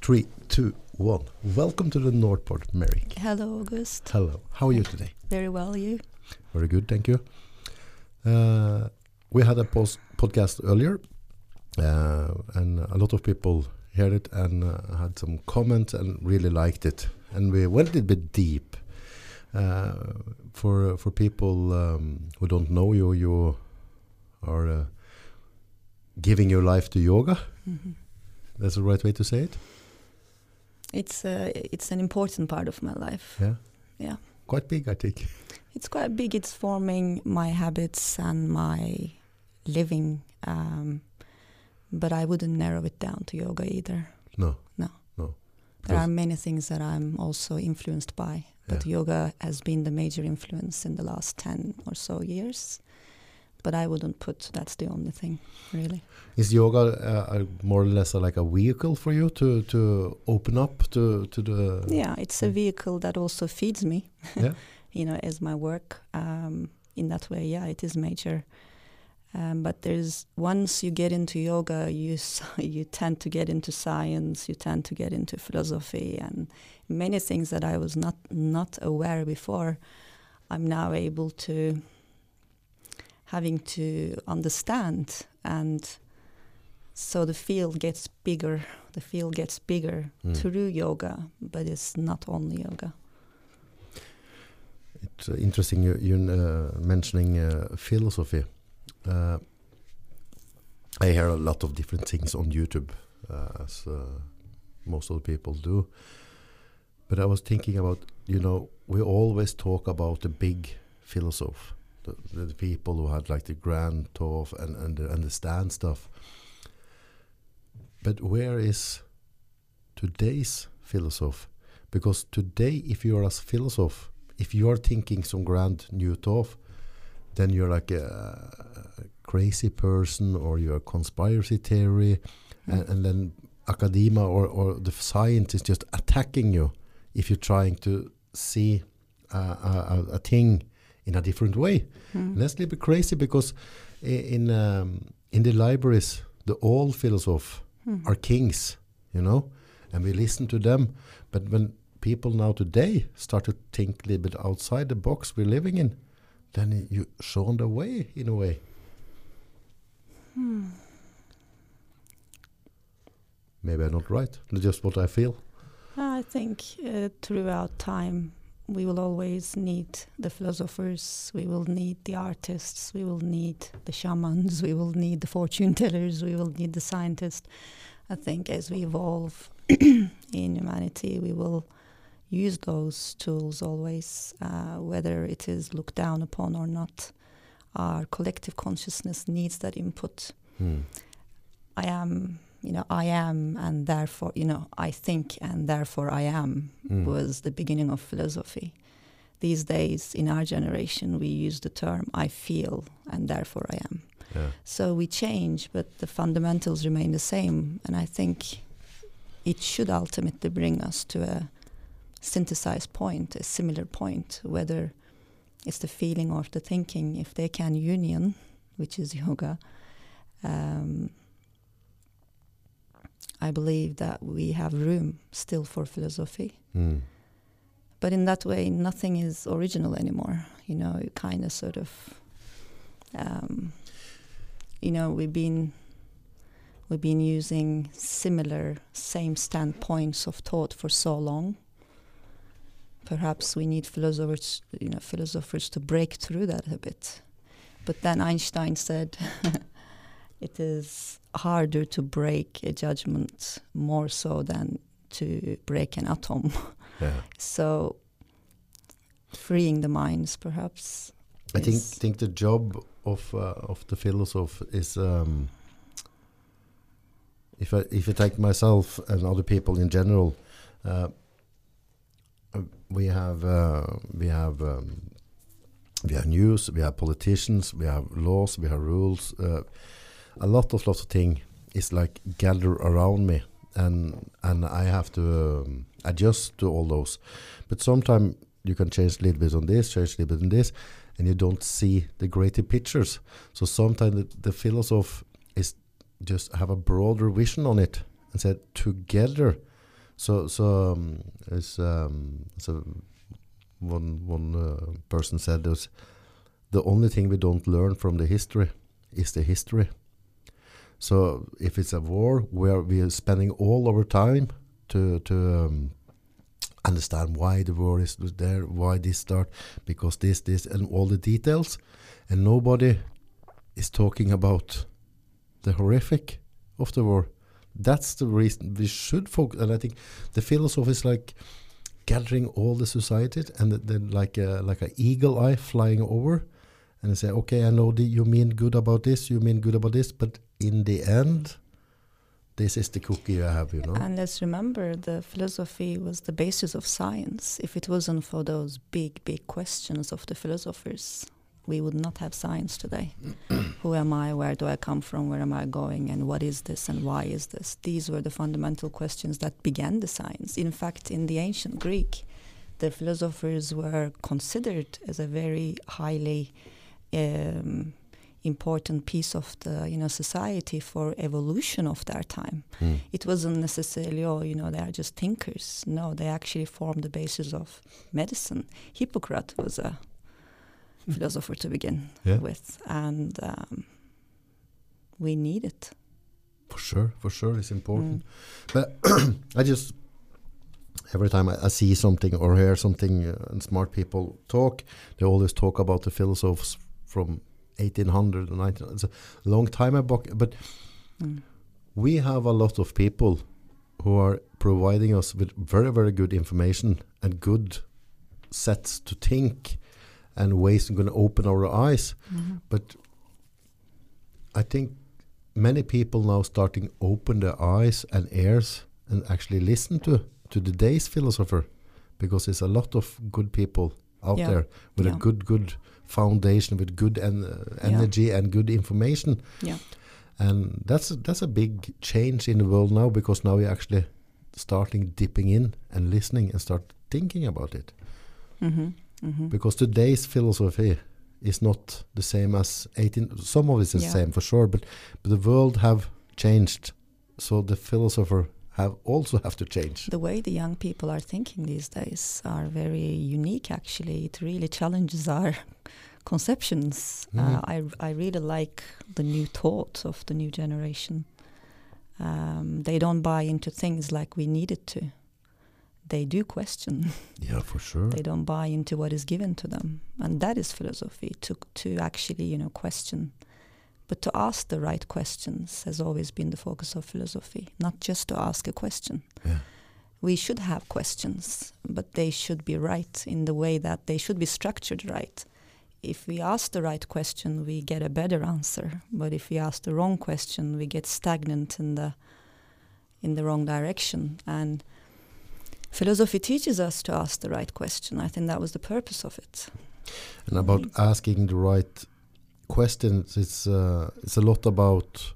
Three, two, one. Welcome to the Northport, Merrick. Hello, August. Hello. How are you today? Very well, you? Very good, thank you. Uh, we had a post podcast earlier, uh, and a lot of people heard it and uh, had some comments and really liked it. And we went a little bit deep. Uh, for for people um, who don't know you, you are uh, giving your life to yoga. Mhm. That's the right way to say it. It's uh, it's an important part of my life. Yeah. Yeah. Quite big, I think. It's quite big. It's forming my habits and my living. Um, but I wouldn't narrow it down to yoga either. No. No. No. There are many things that I'm also influenced by, but yoga has been the major influence in the last 10 or so years. But I wouldn't put that's the only thing, really. Is yoga uh, more or less like a vehicle for you to to open up to to the Yeah, it's a Mm. vehicle that also feeds me. Yeah. you know, as my work. Um, in that way, yeah, it is major. Um, but there's once you get into yoga, you you tend to get into science, you tend to get into philosophy, and many things that I was not not aware before. I'm now able to having to understand, and so the field gets bigger. The field gets bigger Mm. through yoga, but it's not only yoga. It's uh, interesting you you uh, mentioning uh, philosophy. Uh, I hear a lot of different things on YouTube, uh, as uh, most of the people do. But I was thinking about, you know, we always talk about the big philosopher, the, the people who had like the grand thought and and they understand stuff. But where is today's philosopher? Because today, if you are a philosopher, if you are thinking some grand new thought, then you're like a, a crazy person or you're a conspiracy theory, and, and then academia or, or the science is just attacking you if you're trying to see uh, a, a, a thing in a different way. Mm. That's a little bit crazy because in um, in the libraries, the old philosophers Mm. are kings, you know, and we listen to them. But when people now today start to think a little bit outside the box we're living in, then you show the way in a way. Hmm. Maybe I'm not right. That's just what I feel. I think uh, throughout time we will always need the philosophers, we will need the artists, we will need the shamans, we will need the fortune tellers, we will need the scientists. I think as we evolve in humanity, we will use those tools always, uh, whether it is looked down upon or not. Our collective consciousness needs that input. Hmm. I am, you know, I am, and therefore, you know, I think, and therefore I am Hmm. was the beginning of philosophy. These days, in our generation, we use the term I feel, and therefore I am. Yeah. So we change, but the fundamentals remain the same. And I think it should ultimately bring us to a synthesized point, a similar point, whether it's the feeling or the thinking. If they can union, which is yoga, um, I believe that we have room still for philosophy. Hmm. But in that way, nothing is original anymore. You know, you kind of sort of, um, you know, we've been we've been using similar, same standpoints of thought for so long. Perhaps we need philosophers, you know, philosophers to break through that a bit. But then Einstein said, it is harder to break a judgment more so than to break an atom. Yeah. So freeing the minds, perhaps. I think think the job of uh, of the philosopher is um, if I if I take myself and other people in general, uh, uh, we have uh, we have um, we have news, we have politicians, we have laws, we have rules. Uh, a lot of lots of things is like gather around me, and and I have to um, adjust to all those. But sometimes you can change a little bit on this, change a little bit on this, and you don't see the greater pictures. So sometimes the, the philosophy is just have a broader vision on it and said together So so um, it's um, so one one uh, person said there's the only thing we don't learn from the history is the history. So if it's a war where we are spending all our time to to um, understand why the war is there, why this start, because this this and all the details, and nobody is talking about the horrific of the war. That's the reason we should focus. And I think the philosophy is like gathering all the societies and then like a, like an eagle eye flying over and say, okay, I know that you mean good about this, you mean good about this, but in the end, this is the cookie you have, you know. And let's remember, the philosophy was the basis of science. If it wasn't for those big, big questions of the philosophers, we would not have science today. Who am I? Where do I come from? Where am I going? And what is this? And why is this? These were the fundamental questions that began the science. In fact, in the ancient Greek, the philosophers were considered as a very highly um, important piece of the you know society for evolution of their time. Mm. It wasn't necessarily oh you know they are just thinkers. No, they actually formed the basis of medicine. Hippocrates was a philosopher to begin Yeah. with, and um, we need it. For sure, for sure, it's important. Mm. But I just every time I, I see something or hear something uh, and smart people talk, they always talk about the philosophers from 1800 and 1900. It's a long time ago, but Mm. we have a lot of people who are providing us with very, very good information and good sets to think and ways to going to open our eyes. Mhm. But I think many people now starting open their eyes and ears and actually listen to to today's philosopher because there's a lot of good people out Yeah. there with Yeah. a good good foundation with good en- uh, energy and good information Yeah. and that's a, that's a big change in the world now because now you're actually starting dipping in and listening and start thinking about it Mhm. Mhm. because today's philosophy is not the same as 18 some of it is the Yeah. same for sure but, but the world have changed so the philosopher have also have to change The way the young people are thinking these days are very unique. Actually, it really challenges our conceptions. Mhm. Uh, I I really like the new thought of the new generation. Um, they don't buy into things like we needed to. They do question. yeah for sure they don't buy into what is given to them, and that is philosophy. To to actually you know question, but to ask the right questions has always been the focus of philosophy. Not just to ask a question yeah we should have questions, but they should be right in the way that they should be structured right. If we ask the right question, we get a better answer. But if we ask the wrong question, we get stagnant in the in the wrong direction. And philosophy teaches us to ask the right question. I think that was the purpose of it. and about asking the right questions it's uh, it's a lot about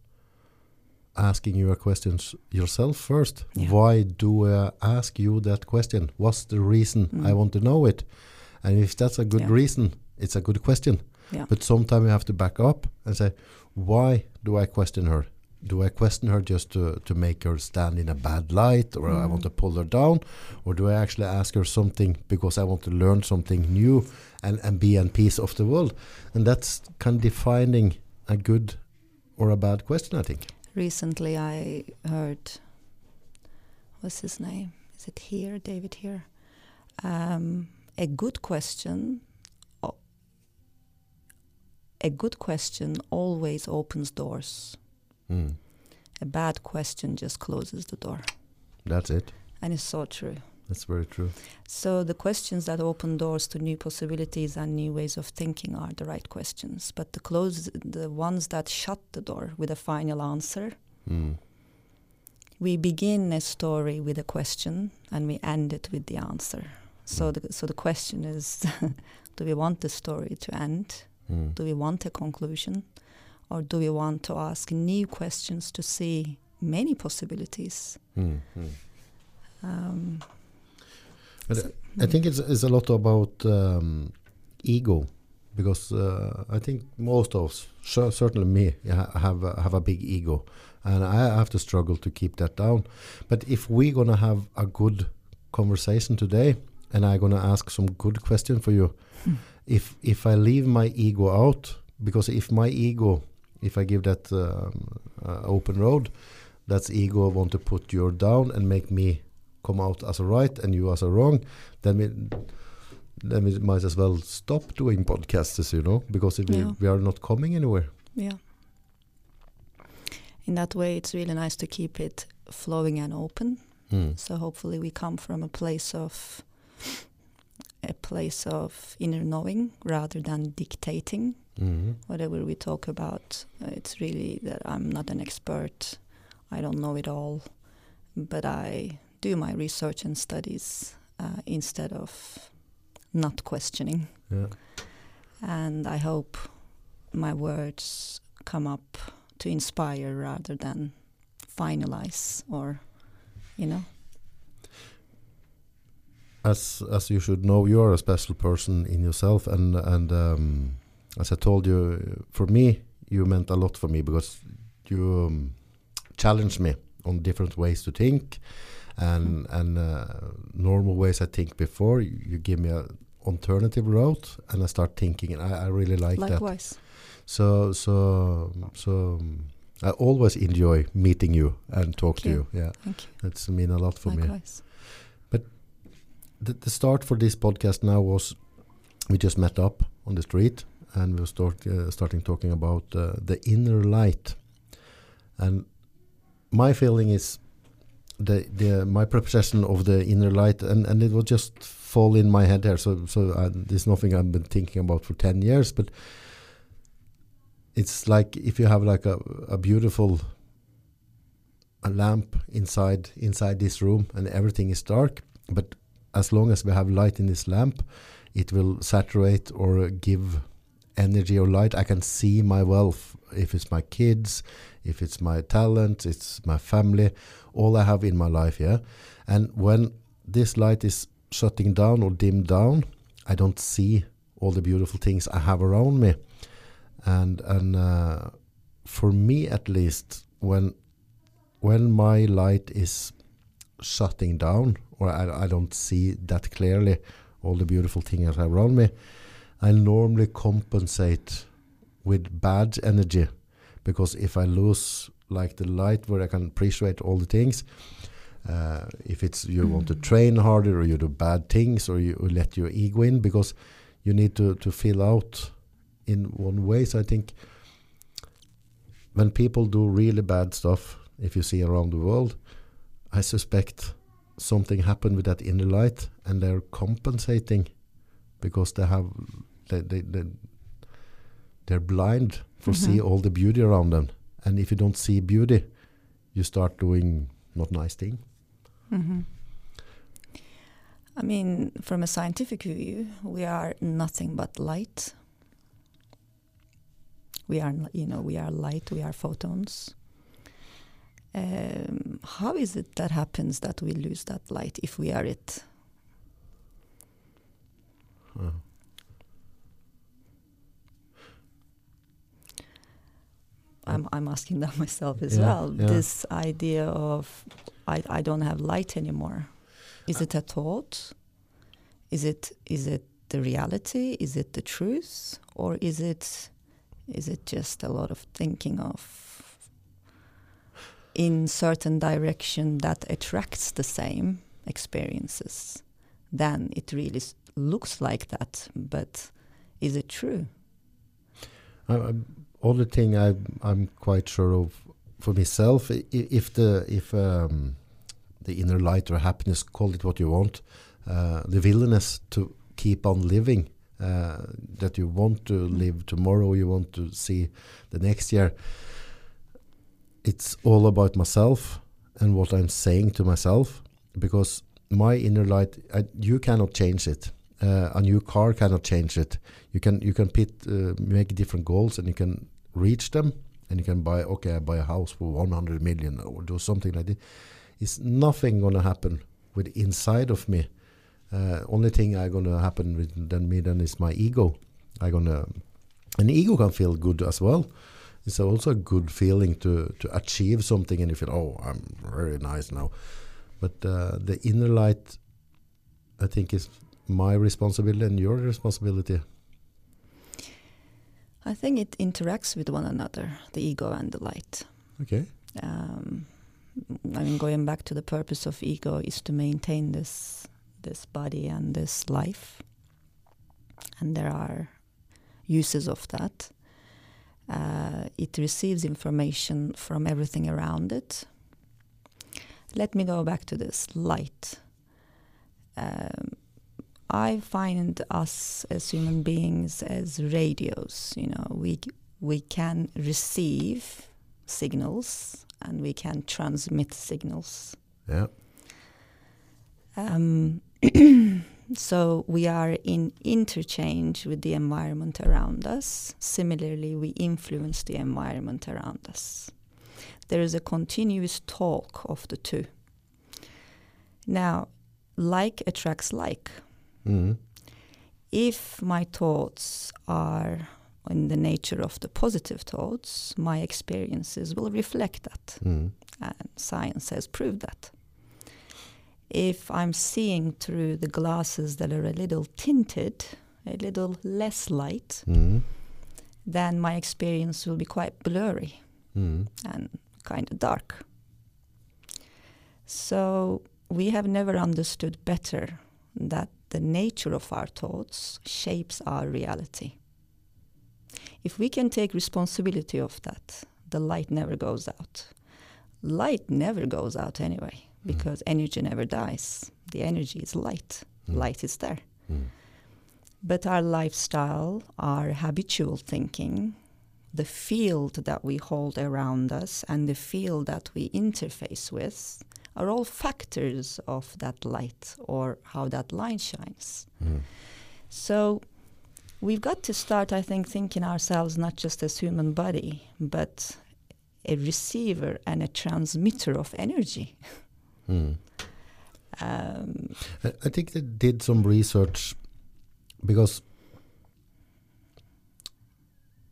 asking your questions yourself first Yeah. why do i ask you that question what's the reason i Mm. want to know it and if that's a good Yeah. reason it's a good question Yeah. but sometimes you have to back up and say why do i question her do i question her just to, to make her stand in a bad light or i want Mm. to pull her down or do i actually ask her something because i want to learn something new and, and be in peace of the world and that's kind of defining a good or a bad question i think Recently, I heard, what's his name? Is it here, David here? Um, a good question. A good question always opens doors. Mm. A bad question just closes the door. that's it And it's so true. That's very true So the questions that open doors to new possibilities and new ways of thinking are the right questions. But the close, the ones that shut the door with a final answer, mm. we begin a story with a question and we end it with the answer. So Mm. the so the question is, do we want the story to end? Mm. Do we want a conclusion, or do we want to ask new questions to see many possibilities? Mm. Mm. Um, I think it's, it's a lot about um, ego because uh, I think most of us, certainly me, have a, have a big ego, and I have to struggle to keep that down. But if we're gonna have a good conversation today, and I'm gonna ask some good question for you, Hmm. if if I leave my ego out, because if my ego, if I give that um, uh, open road, that's ego want to put you down and make me come out as a right and you as a wrong, then we then we might as well stop doing podcasts, you know, because if Yeah. we, we are not coming anywhere. Yeah. In that way, it's really nice to keep it flowing and open. Mm. So hopefully, we come from a place of a place of inner knowing rather than dictating Mhm. whatever we talk about. Uh, it's really that I'm not an expert. I don't know it all, but I do my research and studies uh, instead of not questioning. Yeah. And I hope my words come up to inspire rather than finalize or, you know. As as you should know, you are a special person in yourself, and and um, as I told you, for me, you meant a lot for me because you um, challenged me on different ways to think, and and uh, normal ways I think before. You, you give me a alternative route, and I start thinking, and I, I really like that. Likewise. So so so I always enjoy meeting you and talk to you. you. Yeah, Thank you. that's mean a lot for me. Likewise. The, the start for this podcast now was we just met up on the street and we were start, uh, starting talking about uh, the inner light. And my feeling is the the my perception of the inner light and and it will just fall in my head there. So so uh, there's nothing I've been thinking about for ten years, but it's like if you have like a, a beautiful a lamp inside inside this room and everything is dark but as long as we have light in this lamp it will saturate or give energy or light i can see my wealth. If it's my kids if it's my talent it's my family all i have in my life yeah? And when this light is shutting down or dimmed down i don't see all the beautiful things i have around me. And and uh, for me at least when when my light is shutting down or I, I don't see that clearly all the beautiful things around me I normally compensate with bad energy because if I lose like the light where I can appreciate all the things uh, if it's you want to Mm. train harder or you do bad things or you let your ego in because you need to, to fill out in one way so I think when people do really bad stuff if you see around the world I suspect something happened with that inner light and they're compensating because they have they, they, they they're blind for see Mhm. all the beauty around them and if you don't see beauty you start doing not nice thing hmm I mean, from a scientific view, we are nothing but light. We are, you know, we are light. We are photons. Um, how is it that happens that we lose that light if we are it? Uh, I'm, I'm asking that myself as Yeah, well. yeah. This idea of I, I don't have light anymore. Is it a thought? Is it is it the reality? Is it the truth? Or is it is it just a lot of thinking of in certain direction that attracts the same experiences? Then it really s- looks like that, but is it true? I, I, only thing I I'm quite sure of for myself if the if um, the inner light or happiness call it what you want uh, the willingness to keep on living uh, that you want to live tomorrow you want to see the next year it's all about myself and what I'm saying to myself because my inner light I, you cannot change it uh, a new car cannot change it. You can you can pit, uh, make different goals and you can reach them and you can buy okay I buy a house for 100 million or do something like that it's nothing gonna happen with inside of me uh, only thing I gonna happen with than me then is my ego I gonna an ego can feel good as well. It's also a good feeling to to achieve something and you feel oh I'm very nice now. But uh, the inner light, I think, is my responsibility and your responsibility. I think it interacts with one another, the ego and the light. Okay. Um, I mean, going back to the purpose of ego is to maintain this this body and this life, and there are uses of that. Uh, it receives information from everything around it. Let me go back to this light. Um, I find us as human beings as radios. You know, we we can receive signals and we can transmit signals. Yeah. Um, so we are in interchange with the environment around us. Similarly, we influence the environment around us. There is a continuous talk of the two. Now, like attracts like. Mm. If my thoughts are in the nature of the positive thoughts, my experiences will reflect that. Mm. And science has proved that. If I'm seeing through the glasses that are a little tinted, a little less light, Mm. then my experience will be quite blurry Mm. and kind of dark. So we have never understood better that the nature of our thoughts shapes our reality. If we can take responsibility of that, the light never goes out. Light never goes out anyway because energy never dies. The energy is light. Mm. Light is there. Mm. But our lifestyle, our habitual thinking, the field that we hold around us, and the field that we interface with are all factors of that light or how that light shines. Mm. So we've got to start, I think, thinking ourselves not just as human body, but a receiver and a transmitter of energy. Mm. Um, I, I think they did some research because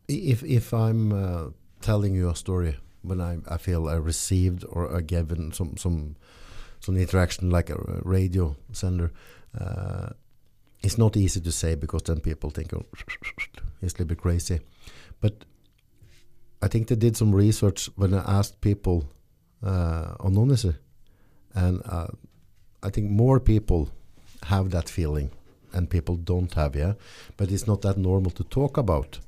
if if I'm uh, telling you a story when I, I feel I received or I given some some some interaction like a radio sender, uh, it's not easy to say because then people think oh, it's a little bit crazy, but I think they did some research when I asked people uh, on and uh, I think more people have that feeling and people don't have yeah? But it's not that normal to talk about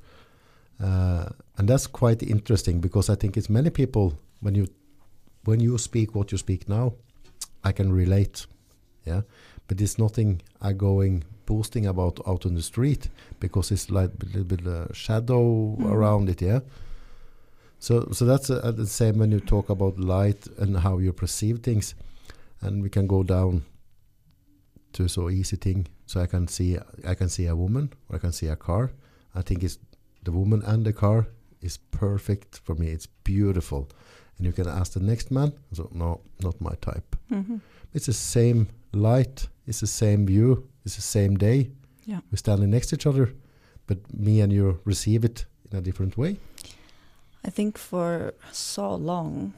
uh, and that's quite interesting because i think it's many people when you when you speak what you speak now i can relate yeah? But it's nothing i going boasting about out on the street because it's like a little bit uh, shadow Mm. around it yeah? So so that's uh, the same when you talk about light and how you perceive things. And we can go down to so easy thing. So i can see i can see a woman or i can see a car. I think it's the woman and the car is perfect for me. It's beautiful. And you can ask the next man. So no not my type. Mhm. it's the same light. It's the same view. It's the same day. Yeah. we're standing next to each other but me and you receive it in a different way. I think for so long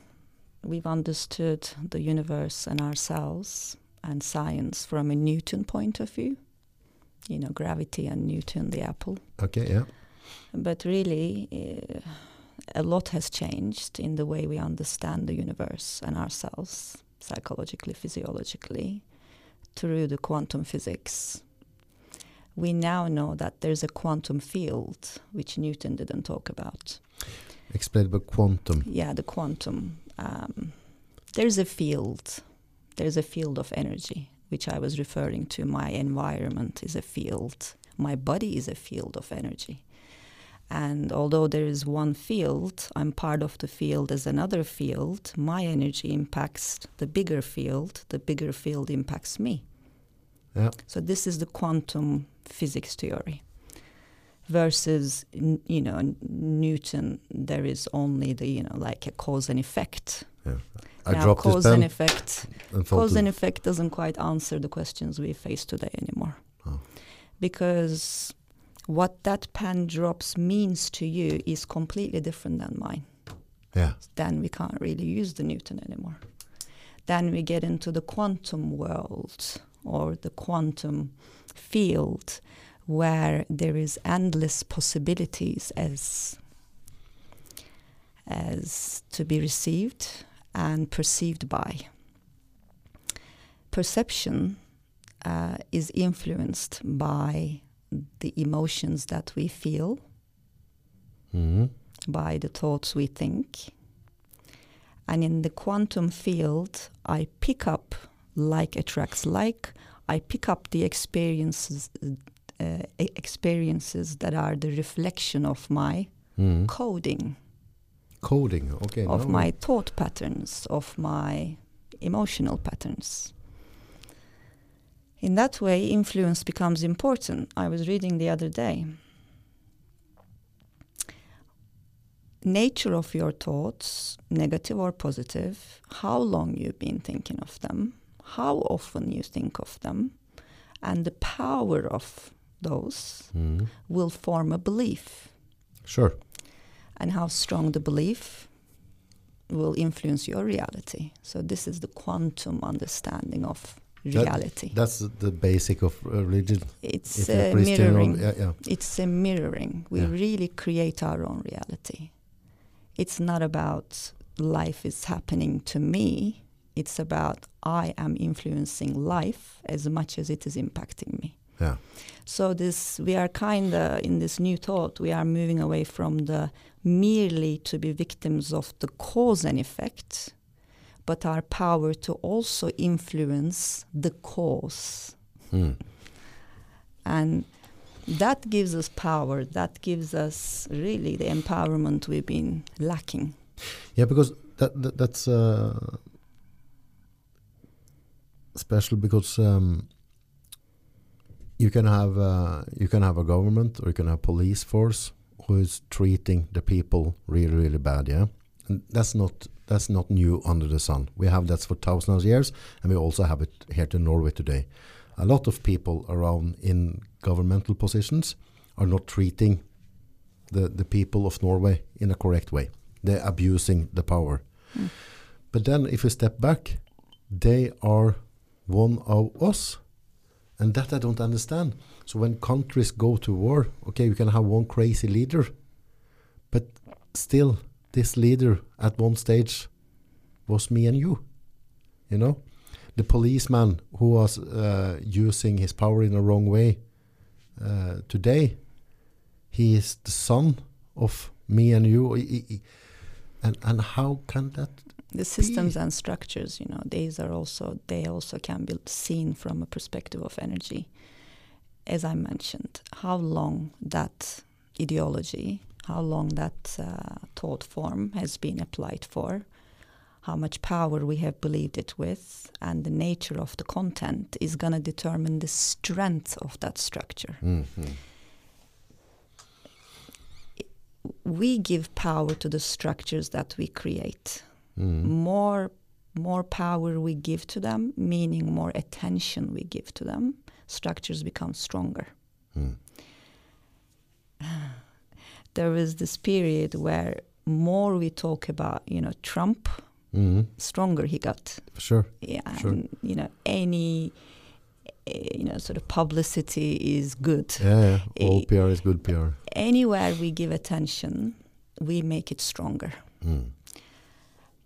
we've understood the universe and ourselves and science from a Newton point of view. You know, gravity and Newton, the apple. okay yeah But really, uh, a lot has changed in the way we understand the universe and ourselves, psychologically, physiologically, through the quantum physics. We now know that there's a quantum field, which Newton didn't talk about. explain about quantum Yeah, the quantum. Um, there's a field. There's a field of energy, which I was referring to. My environment is a field. My body is a field of energy. And although there is one field, I'm part of the field as another field. My energy impacts the bigger field. The bigger field impacts me. Yeah. So this is the quantum physics theory. Versus, you know, Newton, there is only the, you know, like a cause and effect. yeah i now, dropped cause and effect and cause and effect doesn't quite answer the questions we face today anymore Oh. because what that pen drops means to you is completely different than mine. Yeah. Then we can't really use the Newton anymore. Then we get into the quantum world or the quantum field where there is endless possibilities as as to be received and perceived by. Perception uh, is influenced by the emotions that we feel, Mhm. by the thoughts we think. And in the quantum field, I pick up like attracts like. I pick up the experiences, uh, experiences that are the reflection of my Mhm. coding, Coding. Okay. of now- my thought patterns, of my emotional patterns. In that way, influence becomes important. I was reading the other day. Nature of your thoughts, negative or positive, how long you've been thinking of them, how often you think of them, and the power of those Mhm. will form a belief Sure. and how strong the belief will influence your reality. So this is the quantum understanding of That- reality. That's the basic of uh, religion. it's uh, or- mirroring. yeah, yeah. It's a mirroring. We Yeah. really create our own reality. It's not about life is happening to me. It's about I am influencing life as much as it is impacting me. Yeah. So this we are kind of in this new thought we are moving away from the merely to be victims of the cause and effect, but our power to also influence the cause. Mm. And that gives us power. That gives us really the empowerment we've been lacking. Yeah, because that, that that's uh, special because um, you can have uh, you can have a government or you can have a police force who is treating the people really really bad. Yeah, and that's not that's not new under the sun. We have that for thousands of years, and we also have it here to Norway today. A lot of people around in governmental positions are not treating the, the people of Norway in a correct way. They're abusing the power. Mm. But then if you step back, they are one of us. And that I don't understand. So when countries go to war, okay, you can have one crazy leader, but still, this leader at one stage was me and you. You know, the policeman who was uh, using his power in the wrong way uh, today, he is the son of me and you. And and how can that? The systems and structures, you know, these are also they also can be seen from a perspective of energy. As I mentioned, how long that ideology, how long that uh, thought form has been applied for, how much power we have believed it with, and the nature of the content is going to determine the strength of that structure. Mhm. We give power to the structures that we create. Mm. more more power we give to them meaning more attention we give to them structures become stronger Mm. there was this period where more we talk about you know trump Mhm. stronger he got Sure. yeah Sure. and, you know any eh, you know sort of publicity is good Yeah, yeah. All Eh, PR is good PR. anywhere we give attention we make it stronger Mm.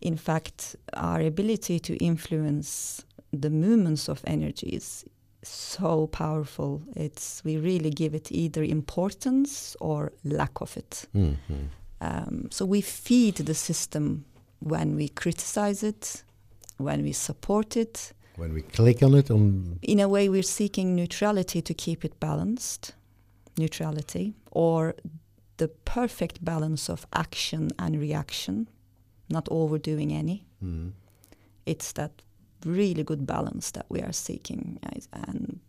in fact, our ability to influence the movements of energy is so powerful. It's we really give it either importance or lack of it. Mm. Mm. Um, so we feed the system when we criticize it, when we support it. When we click on it, on In a way, we're seeking neutrality to keep it balanced, neutrality, or the perfect balance of action and reaction, not overdoing any. mm. it's that really good balance that we are seeking and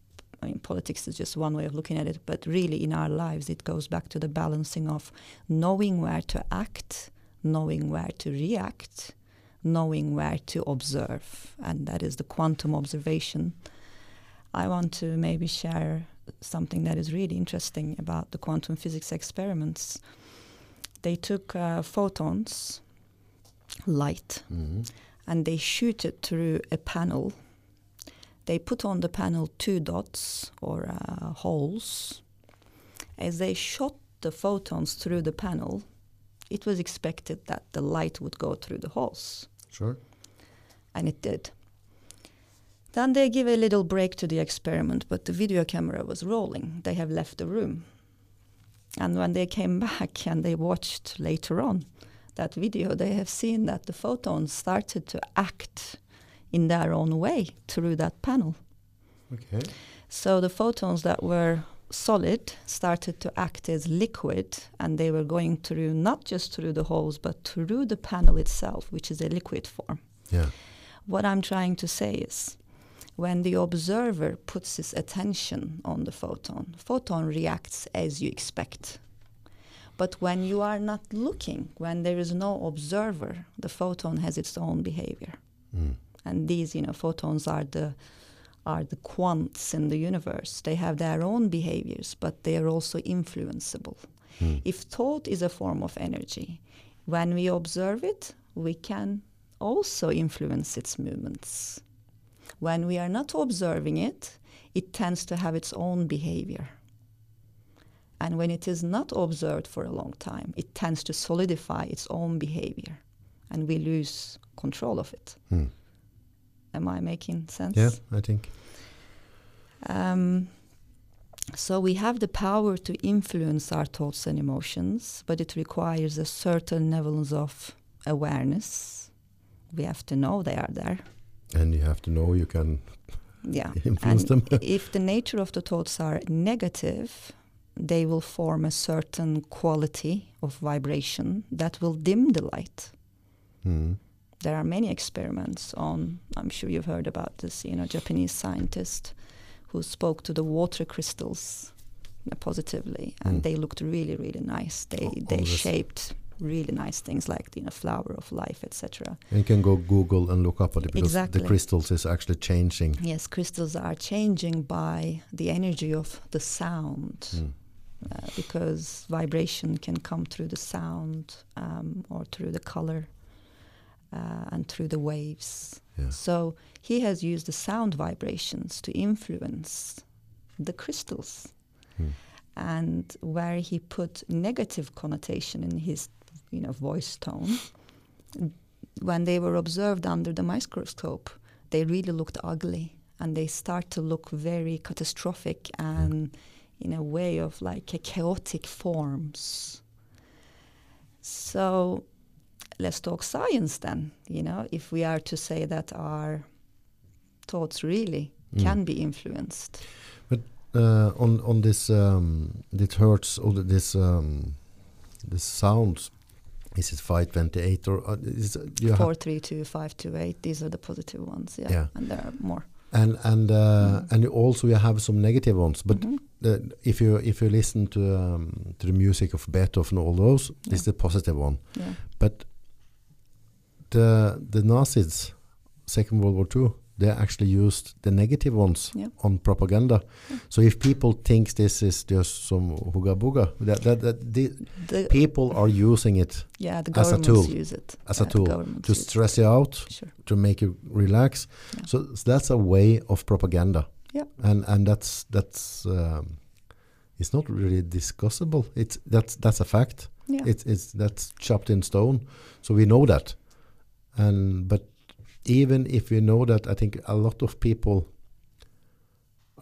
I mean, politics is just one way of looking at it, but really in our lives, it goes back to the balancing of knowing where to act, knowing where to react, knowing where to observe. And that is the quantum observation. I want to maybe share something that is really interesting about the quantum physics experiments. They took uh, photons, light, Mhm. And they shoot it through a panel. They put on the panel two dots or uh, holes. As they shot the photons through the panel, it was expected that the light would go through the holes, Sure. and it did. Then they give a little break to the experiment, but the video camera was rolling. They have left the room. And when they came back and they watched later on that video, they have seen that the photons started to act in their own way through that panel. Okay. So the photons that were solid started to act as liquid and they were going through not just through the holes but through the panel itself, which is a liquid form. Yeah. What I'm trying to say is when the observer puts his attention on the photon, photon reacts as you expect. But when you are not looking, when there is no observer, the photon has its own behavior. Mm. And these, you know, photons are the are the quants in the universe. They have their own behaviors, but they are also influenceable. Mm. If thought is a form of energy, when we observe it, we can also influence its movements. When we are not observing it, it tends to have its own behavior. And when it is not observed for a long time, it tends to solidify its own behavior and we lose control of it. Hmm. Am I making sense? Yeah, I think. Um, so we have the power to influence our thoughts and emotions, but it requires a certain levels of awareness. We have to know they are there. And you have to know you can Yeah. influence and them. if the nature of the thoughts are negative, they will form a certain quality of vibration that will dim the light. Mm. There are many experiments on, I'm sure you've heard about this, you know, Japanese scientist who spoke to the water crystals positively and Mm. they looked really, really nice. They, On- on they this- shaped really nice things like, you know, flower of life, etc. You can go Google and look up at it because Exactly. the crystals is actually changing. Yes, crystals are changing by the energy of the sound. Mm. Uh, because vibration can come through the sound um, or through the color uh, and through the waves. Yeah. So he has used the sound vibrations to influence the crystals. Hmm. And where he put negative connotation in his, you know, voice tone, when they were observed under the microscope, they really looked ugly, and they start to look very catastrophic and in a way of like a chaotic forms. So let's talk science then. You know, if we are to say that our thoughts really Mm. can be influenced. Uh, on on this um, this hertz or this um, this sounds. Is it 528 or uh, is it- you have Four, three, two, five, two, eight. These are the positive ones. Yeah, Yeah. and there are more. And and uh, Mm. and also you have some negative ones but Mhm. uh, if you if you listen to um, to the music of Beethoven all those this Yeah. is the positive one Yeah. but the the Nazis Second World War Two they actually used the negative ones Yeah. on propaganda Yeah. so if people think this is just some hooga booga that, that, that the The, people are using it yeah, the as a tool. use it. As a Yeah, the tool to use it. stress you out Sure. to make you relax. So, so that's a way of propaganda. Yeah. And and that's that's um, it's not really discussable. It's that's that's a fact. Yeah. It's it's that's chopped in stone. So we know that. And but even if we know that, I think a lot of people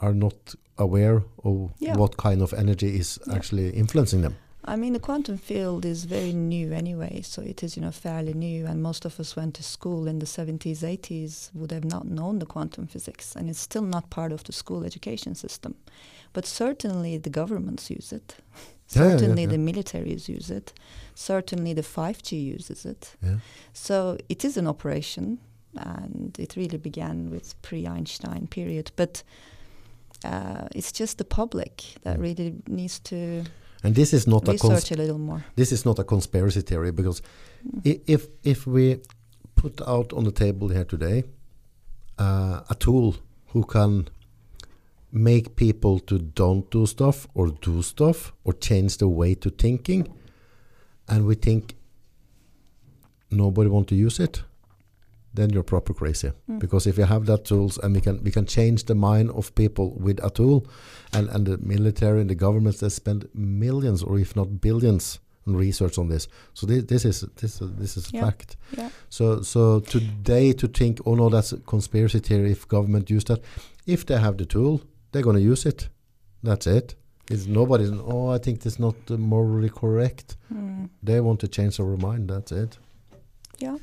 are not aware of Yeah. what kind of energy is Yeah. actually influencing them. I mean, the quantum field is very new anyway, so it is, you know, fairly new. And most of us went to school in the 70s, 80s, would have not known the quantum physics, and it's still not part of the school education system. But certainly the governments use it. Certainly yeah. the militaries use it. Certainly the 5G uses it. So it is an operation, and it really began with pre-Einstein period. But uh, it's just the public that Mm. really needs to And this is not a research a little more. this is not a conspiracy theory because Mm. if if we put out on the table here today uh, a tool who can make people to don't do stuff or do stuff or change the way to thinking and we think nobody want to use it then you're proper crazy Mm. because if you have that tools and we can we can change the mind of people with a tool and and the military and the governments that spend millions or if not billions on research on this so this, this is this this is Yeah. fact Yeah. so so today to think oh no that's a conspiracy theory if government use that if they have the tool they're going to use it that's it it's nobody's oh i think this is not uh, morally correct Mm. they want to change our mind that's it Yeah.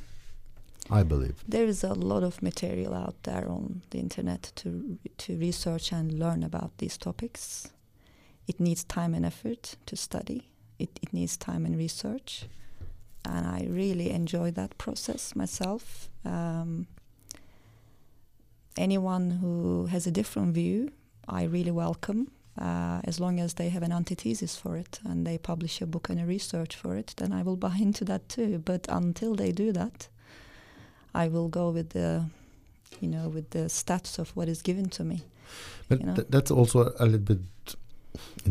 I believe There is a lot of material out there on the internet to to research and learn about these topics. It needs time and effort to study. It, it needs time and research, and I really enjoy that process myself. Um, anyone who has a different view, I really welcome. Uh, as long as they have an antithesis for it and they publish a book and a research for it, then I will buy into that too. But until they do that, I will go with the, you know, with the stats of what is given to me. But you know? th- that's also a little bit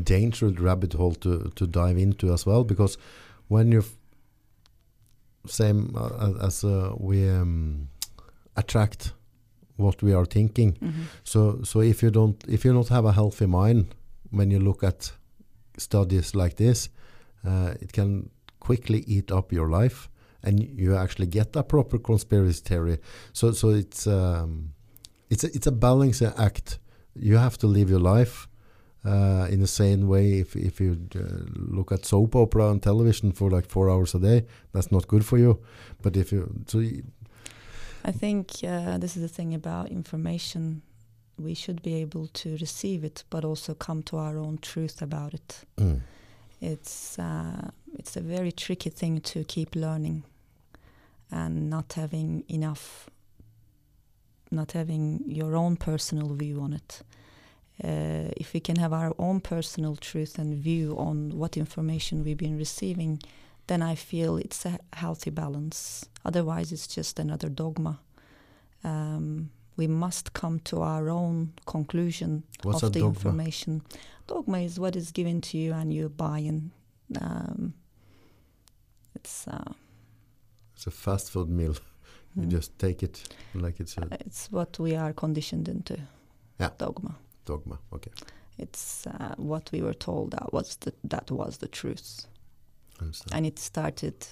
dangerous rabbit hole to, to dive into as well because when you're same uh, as- uh, we um, attract what we are thinking Mm-hmm. so so if you don't if you don't have a healthy mind when you look at studies like this uh, it can quickly eat up your life and you actually get a proper conspiracy theory. So so it's um, it's a, it's a balancing act. You have to live your life uh, in the same way. If, if you uh, look at soap opera on television for like four hours a day that's not good for you. But if you so I think uh, this is the thing about information. We should be able to receive it, but also come to our own truth about it. mm, It's uh, it's a very tricky thing to keep learning, and not having enough, not having your own personal view on it. Uh, if we can have our own personal truth and view on what information we've been receiving, then I feel it's a healthy balance. Otherwise, it's just another dogma. Um, we must come to our own conclusion What's of the dogma? information. Dogma is what is given to you and you buy in. Um, it's uh, it's a fast food meal you mm, just take it like it's a it's what we are conditioned into. Yeah. Dogma. dogma okay It's uh, what we were told that was the, that was the truth. understand. and it started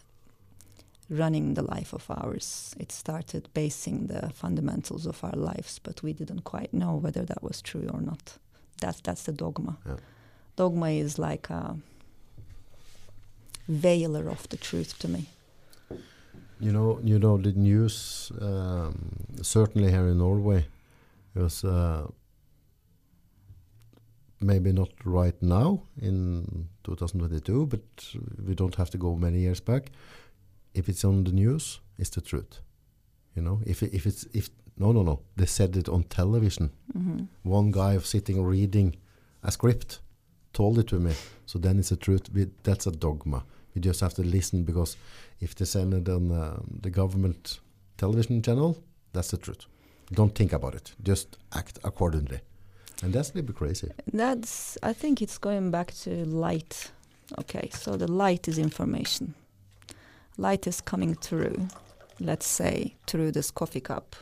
running the life of ours. It started basing the fundamentals of our lives, but we didn't quite know whether that was true or not. That's that's the dogma. Yeah. Dogma is like a veiler of the truth to me. You know, you know the news. Um, certainly here in Norway, it was uh, maybe not right now in 2022, but we don't have to go many years back. If it's on the news, it's the truth. You know, if if it's if no no no, they said it on television. hmm One guy sitting reading a script told it to me. So then it's a truth. We, that's a dogma. We just have to listen because if they send it on uh, the government television channel, that's the truth. Don't think about it. Just act accordingly. And that's a little bit crazy. That's. I think it's going back to light. Okay, so the light is information. Light is coming through. Let's say through this coffee cup.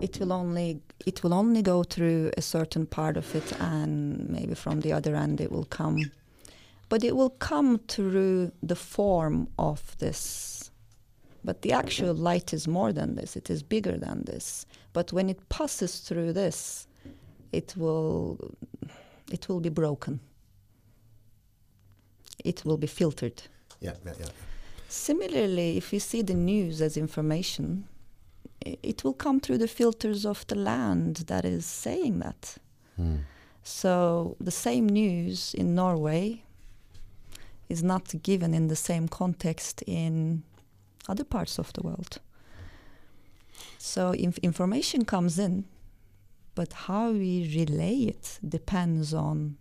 It will only it will only go through a certain part of it, and maybe from the other end it will come. But it will come through the form of this. But the actual light is more than this. It is bigger than this. But when it passes through this, it will it will be broken. It will be filtered. Yeah, yeah, yeah. Similarly, if you see the news as information, it will come through the filters of the land that is saying that. Hmm. So the same news in Norway is not given in the same context in other parts of the world. So inf- information comes in, but how we relay it depends on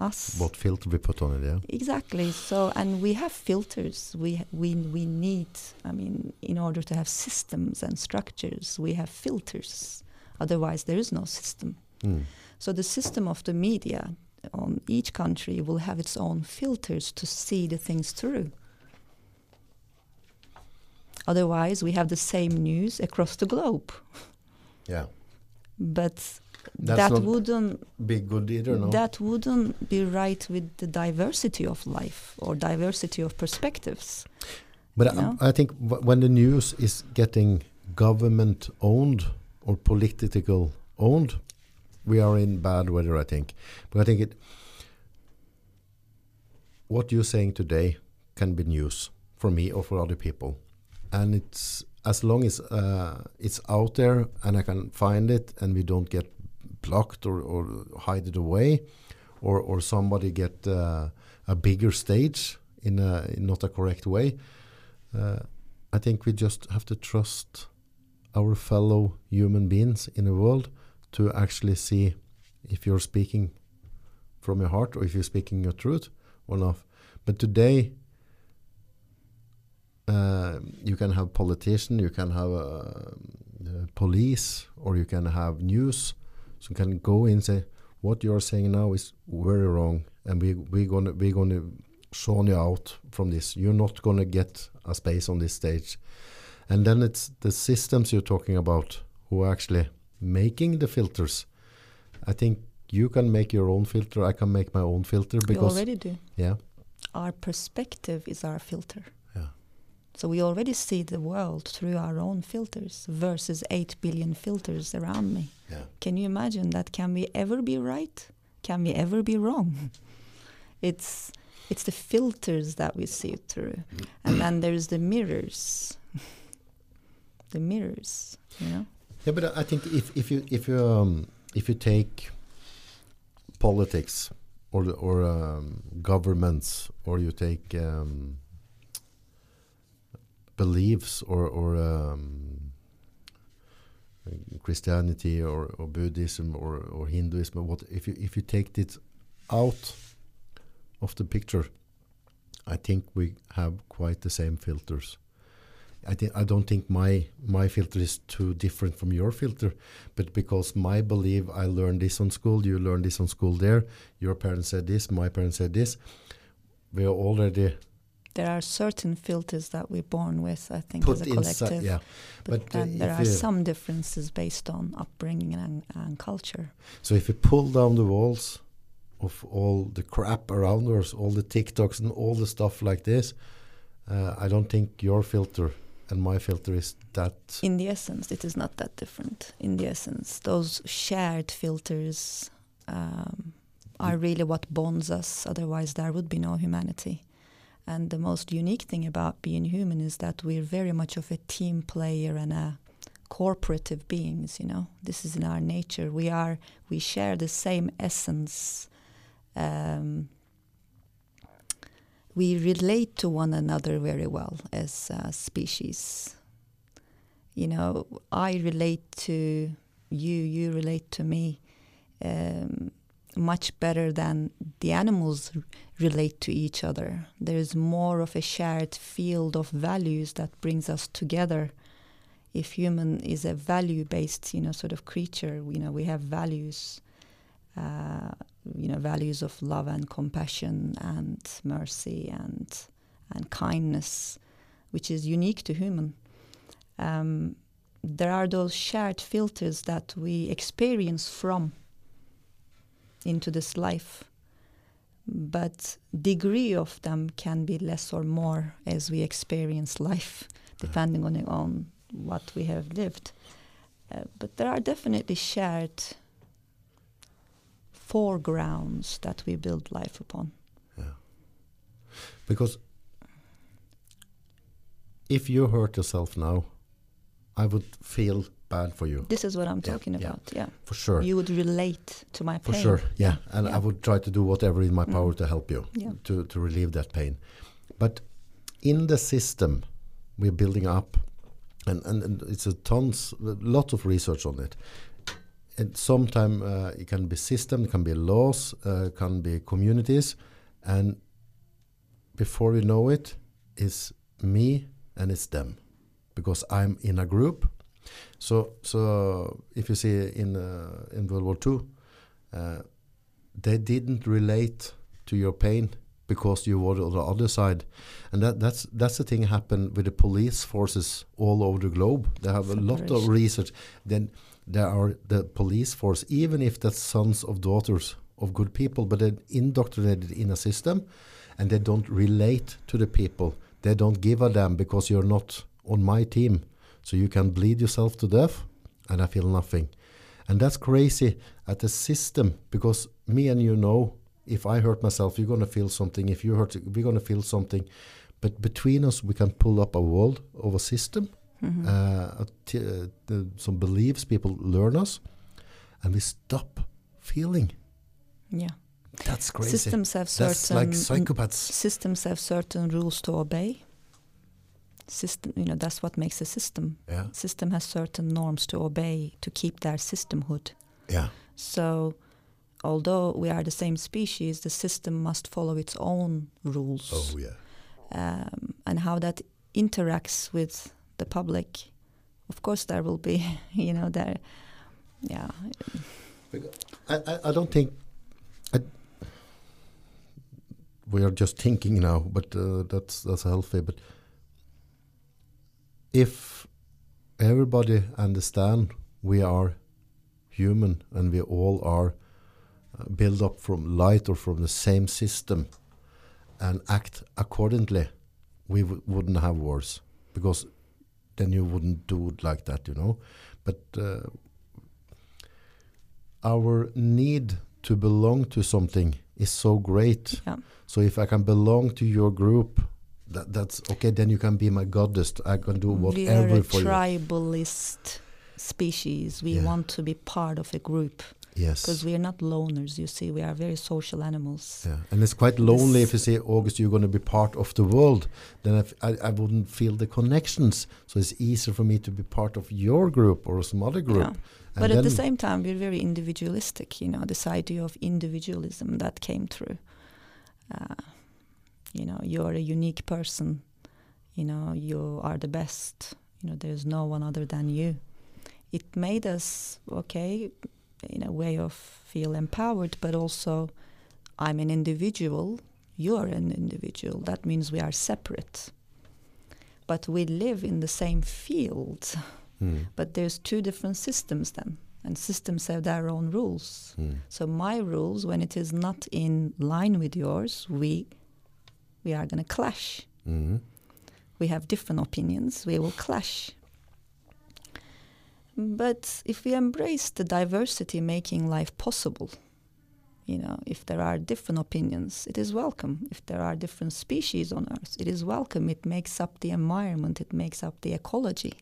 us. What filter we put on it, yeah. Exactly. So, and we have filters. We we we need. I mean, in order to have systems and structures, we have filters. Otherwise, there is no system. Mm. So the system of the media on each country will have its own filters to see the things through. Otherwise, we have the same news across the globe. Yeah. But That's that wouldn't Be good either, no? that wouldn't be right with the diversity of life or diversity of perspectives. But? I, I think w- when the news is getting government owned or political owned, we are in bad weather. I think, but I think it. What you're saying today can be news for me or for other people, and it's as long as uh, it's out there and I can find it, and we don't get blocked or, or hide it away, or or somebody get uh, a bigger stage in a in not a correct way. Uh, I think we just have to trust our fellow human beings in the world to actually see if you're speaking from your heart or if you're speaking your truth or not. But today, uh, you can have politician, you can have uh, the police, or you can have news. So you can go in and say, "What you are saying now is very wrong, and we we're gonna we're gonna zone you out from this. You're not gonna get a space on this stage." And then it's the systems you're talking about who are actually making the filters. I think you can make your own filter. I can make my own filter we because already do. yeah, Our perspective is our filter. So we already see the world through our own filters versus 8 billion filters around me. yeah. Can you imagine that? Can we ever be right? Can we ever be wrong? It's it's the filters that we see it through, and then there's the mirrors. the mirrors, you know. Yeah, but I think if if you if you um, if you take politics or or um, governments or you take um, beliefs or or um, Christianity or, or Buddhism or, or Hinduism what if you if you take it out of the picture, I think we have quite the same filters. I think I don't think my my filter is too different from your filter, but because my belief I learned this on school, you learned this on school there, your parents said this, my parents said this, we are already There are certain filters that we're born with, I think, as put a inside. collective. Yeah, But, but, then there are some differences based on upbringing and, and culture. so if you pull down the walls of all the crap around us, all the TikToks and all the stuff like this, uh, I don't think your filter and my filter is that. In the essence, it is not that different. In the essence, those shared filters um, are really what bonds us. Otherwise, there would be no humanity. And the most unique thing about being human is that we're very much of a team player and a cooperative beings. You know, this is in our nature. We are. We share the same essence. Um, we relate to one another very well as a species. You know, I relate to you, you relate to me um, much better than the animals relate to each other. There is more of a shared field of values that brings us together. If human is a value-based, you know, sort of creature, you know, we have values uh, you know values of love and compassion and mercy and and kindness, which is unique to human. Um, there are those shared filters that we experience from into this life, but degree of them can be less or more as we experience life, depending on on what we have lived. Uh, but there are definitely shared foregrounds that we build life upon. Yeah. Because if you hurt yourself now, I would feel bad for you This is what I'm Yeah, talking yeah. about. Yeah. for sure. You would relate to my pain. for sure, yeah. And Yeah. I would try to do whatever in my power Mm. to help you Yeah. to to relieve that pain. But in the system we're building up, and and, and it's a tons, lots of research on it. And sometimes uh, it can be system, it can be laws, uh, can be communities, and before we know it, it's me and it's them, because I'm in a group. So, so if you see in uh, in World War II, uh, they didn't relate to your pain because you were on the other side, and that that's that's the thing happened with the police forces all over the globe. They have a lot of research. Then there are the police force, even if that's sons of daughters of good people, but they're indoctrinated in a system, and they don't relate to the people. They don't give a damn because you're not on my team. So you can bleed yourself to death, and I feel nothing. And that's crazy at the system because me and you know if I hurt myself, you're gonna feel something. If you hurt, we're gonna feel something. But between us, we can pull up a world of a system, uh, a t- uh, the, some beliefs people learn us, and we stop feeling. yeah. That's crazy. Systems have certain That's like psychopaths. systems have certain rules to obey. System, you know, that's what makes a system. Yeah, System has certain norms to obey to keep their systemhood. yeah, So, although we are the same species, the system must follow its own rules. oh yeah. um, and how that interacts with the public. Of course, there will be, you know, there, yeah, I, I, I don't think I, we are just thinking now, but uh, that's that's healthy. But if everybody understand we are human and we all are uh, built up from light or from the same system and act accordingly, we wouldn't have wars because then you wouldn't do it like that, you know. But uh, our need to belong to something is so great. Yeah. So if I can belong to your group, that that's okay. Then you can be my goddess. I can do whatever for you. we are a for you. tribalist species. We Yeah. want to be part of a group Yes. because we are not loners. You see, we are very social animals. Yeah, and it's quite lonely This- if you say, August, you're going to be part of the world. Then I I wouldn't feel the connections. So it's easier for me to be part of your group or some other group. Yeah. But at the same time, we're very individualistic. You know, this idea of individualism that came through. Uh, you know, you're a unique person. You know, you are the best. You know, there's no one other than you. It made us okay, in a way of feel empowered, but also, I'm an individual. You're an individual. That means we are separate. But we live in the same field. Hmm, But there's two different systems then, and systems have their own rules. hmm. So my rules, when it is not in line with yours, we we are going to clash. Mhm. We have different opinions. We will clash. But if we embrace the diversity making life possible, you know, if there are different opinions, it is welcome. If there are different species on Earth, it is welcome. It makes up the environment, it makes up the ecology.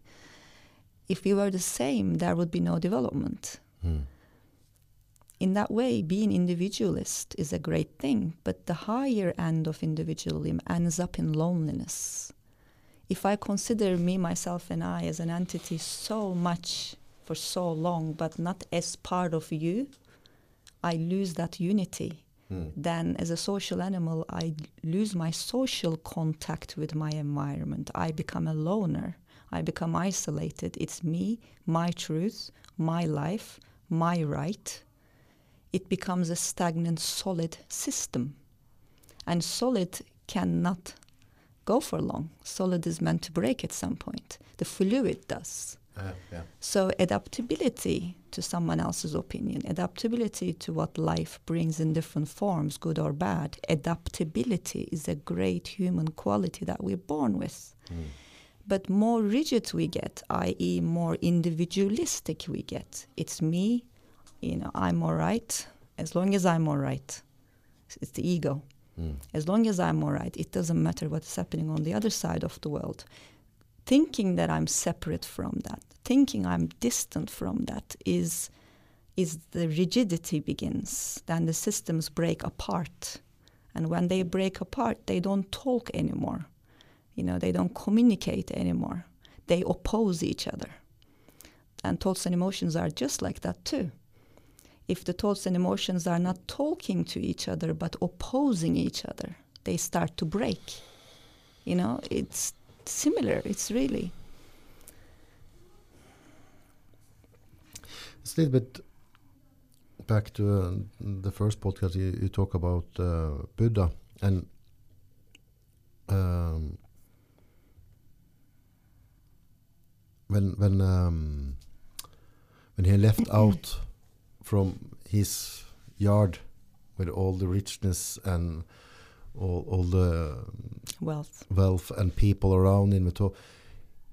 If we were the same, there would be no development. Hmm. In that way, being individualist is a great thing, but the higher end of individualism ends up in loneliness. If I consider me, myself, and I as an entity so much for so long, but not as part of you, I lose that unity. Hmm. Then, as a social animal, I lose my social contact with my environment. I become a loner. I become isolated. It's me, my truth, my life, my right. It becomes a stagnant, solid system. And solid cannot go for long. Solid is meant to break at some point. The fluid does. Uh, yeah. So, adaptability to someone else's opinion, adaptability to what life brings in different forms, good or bad, adaptability is a great human quality that we're born with. Hmm. But more rigid we get, i.e., more individualistic we get, it's me, you know, I'm all right as long as I'm all right. It's the ego. Hmm. As long as I'm all right, it doesn't matter what's happening on the other side of the world. Thinking that I'm separate from that, thinking I'm distant from that is is the rigidity begins. Then the systems break apart. And when they break apart, they don't talk anymore. You know, they don't communicate anymore. They oppose each other. And thoughts and emotions are just like that too if the thoughts and emotions are not talking to each other but opposing each other, they start to break. You know, it's similar. It's really. It's a little bit back to uh, the first podcast. You, you talk about uh, Buddha and um, when when um, when he left out from his yard with all the richness and all, all the Wealth. wealth and people around him at all.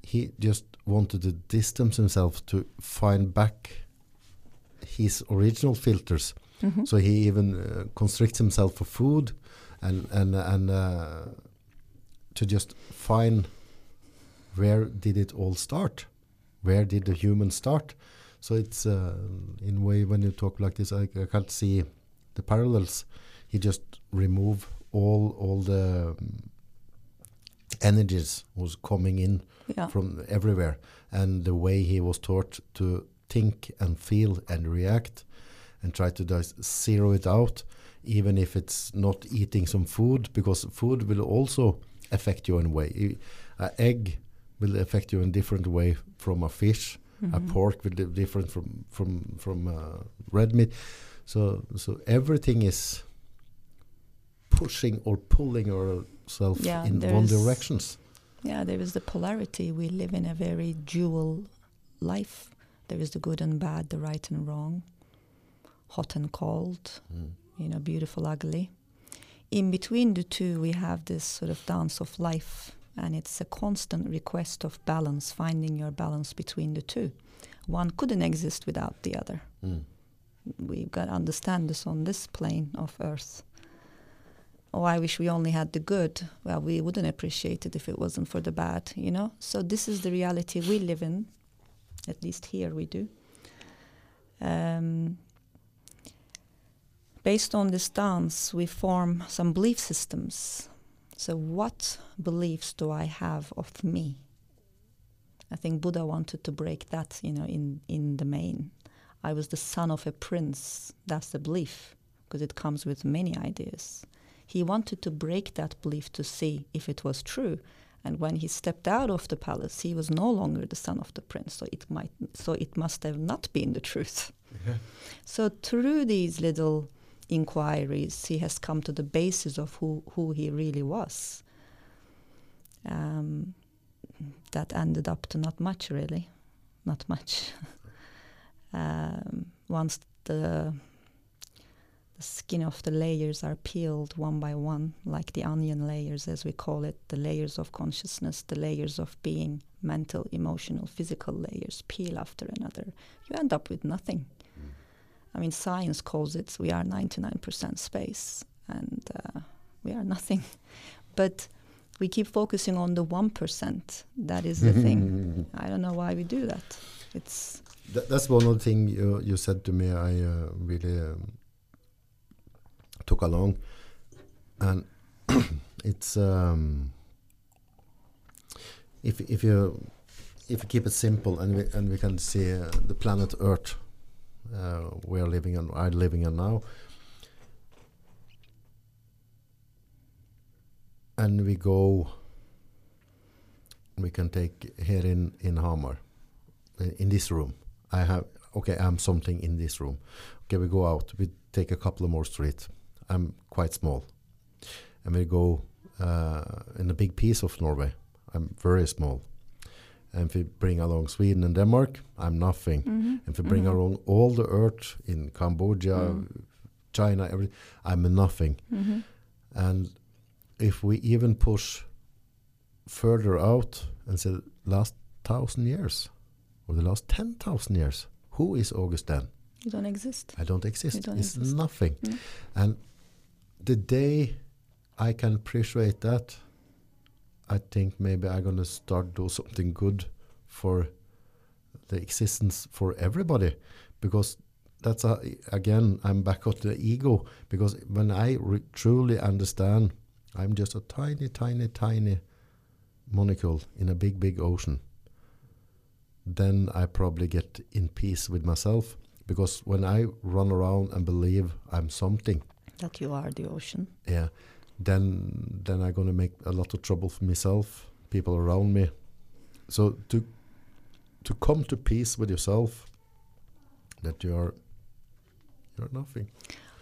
He just wanted to distance himself to find back his original filters. Mhm. So he even uh, constricts himself for food, and and and uh, to just find where did it all start, where did the human start. So it's uh, in a way when you talk like this, I, I can't see the parallels. He just remove all all the um, energies was coming in yeah. from everywhere and the way he was taught to think and feel and react and try to just zero it out even if it's not eating some food because food will also affect you in a way an egg will affect you in a different way from a fish a Mhm. pork will be different from from from uh, red meat so so everything is pushing or pulling ourselves Yeah, in one directions Yeah, there is the polarity. We live in a very dual life. There is the good and bad, the right and wrong, hot and cold, Mm. you know, beautiful, ugly. In between the two, we have this sort of dance of life, and it's a constant request of balance, finding your balance between the two. One couldn't exist without the other. Mm. We've got to understand this on this plane of Earth. Oh, I wish we only had the good. Well, we wouldn't appreciate it if it wasn't for the bad, you know? So, this is the reality we live in. At least here we do. Um, based on this dance, we form some belief systems. So, what beliefs do I have of me? I think Buddha wanted to break that, you know, in, in the main. I was the son of a prince. That's the belief, because it comes with many ideas. He wanted to break that belief to see if it was true. And when he stepped out of the palace, he was no longer the son of the prince. So it might, so it must have not been the truth. Yeah. So through these little inquiries, he has come to the basis of who, who he really was. Um, that ended up to not much, really, not much. um, once the the skin of the layers are peeled one by one, like the onion layers, as we call it, the layers of consciousness, the layers of being, mental, emotional, physical layers, peel after another. You end up with nothing. I mean, science calls it we are 99% space and uh, we are nothing. But we keep focusing on the 1%. That is the thing. I don't know why we do that. It's Th- that's one of the things you, you said to me. I uh, really um, took along, and it's um, if if you if you keep it simple and we and we can see uh, the planet Earth uh, we are living on, are living on now, and we go. We can take here in in Hamar, in in this room. I have okay. I'm something in this room. Okay, we go out. We take a couple of more streets. I'm quite small, and we go uh, in a big piece of Norway. I'm very small. And if we bring along Sweden and Denmark, I'm nothing. Mhm. If we bring Mhm. along all the earth in Cambodia, Mm. China, everything, I'm nothing. Mhm. And if we even push further out and say last thousand years or the last ten thousand years, who is August then? you don't exist. I don't exist. Don't it's exist. nothing. Mm. And the day I can appreciate that, I think maybe I'm gonna start do something good for the existence for everybody, because that's a, again I'm back at the ego because when I truly understand, I'm just a tiny, tiny, tiny molecule in a big, big ocean. Then I probably get in peace with myself because when I run around and believe I'm something, That you are the ocean. yeah, then then I'm gonna make a lot of trouble for myself, people around me. So to to come to peace with yourself, that you're you're nothing.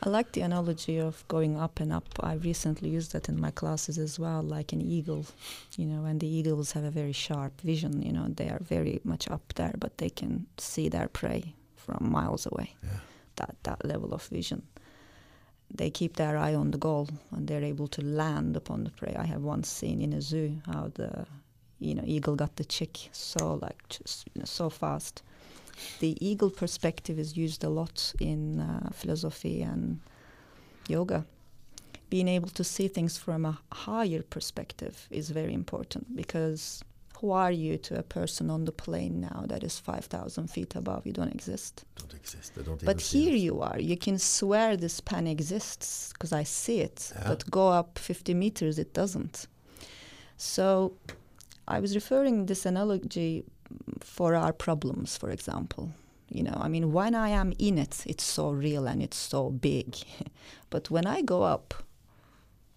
I like the analogy of going up and up. I recently used that in my classes as well, like an eagle, you know, and the eagles have a very sharp vision, you know, they are very much up there, but they can see their prey from miles away. Yeah. That that level of vision. They keep their eye on the goal and they're able to land upon the prey. I have once seen in a zoo how the you know eagle got the chick so like just you know, so fast the eagle perspective is used a lot in uh, philosophy and yoga. Being able to see things from a higher perspective is very important because who are you to a person on the plane now that is 5,000 feet above? You don't exist. Don't exist. Don't But here us. you are. You can swear this pen exists because I see it. Yeah. But go up 50 meters, it doesn't. So I was referring this analogy for our problems, for example. You know, I mean, when I am in it, it's so real and it's so big. but when I go up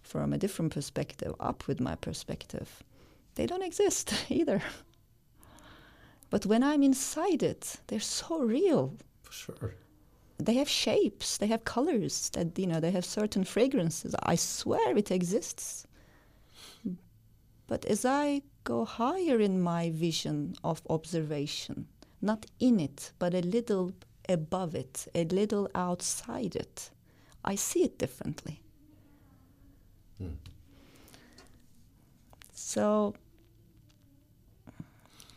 from a different perspective, up with my perspective, they don't exist either. But when I'm inside it, they're so real For sure. they have shapes, they have colors, that you know, they have certain fragrances. I swear it exists. But as I go higher in my vision of observation, not in it, but a little above it, a little outside it, I see it differently. Mm. So,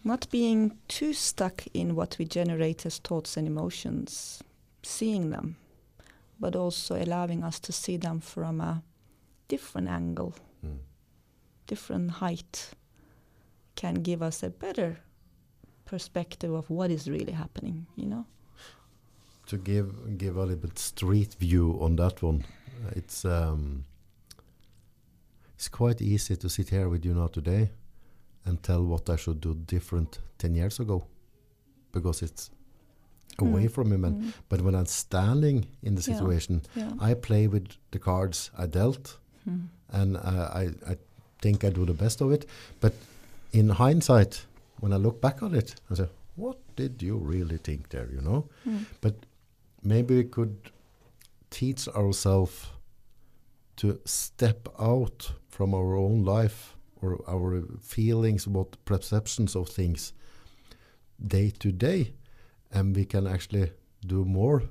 not being too stuck in what we generate as thoughts and emotions, seeing them, but also allowing us to see them from a different angle, Mm. different height, can give us a better perspective of what is really happening, you know? To give give a little bit street view on that one, it's um, it's quite easy to sit here with you now today and tell what I should do different ten years ago, because it's away Mm. from him. And Mm. but when I'm standing in the Yeah. situation, Yeah. I play with the cards I dealt, Mm. and uh, I I think I do the best of it. But in hindsight, when I look back on it, I say, "What did you really think there?" You know. Mm. But maybe we could teach ourselves to step out from our own life or our feelings, what perceptions of things day to day, and we can actually do more.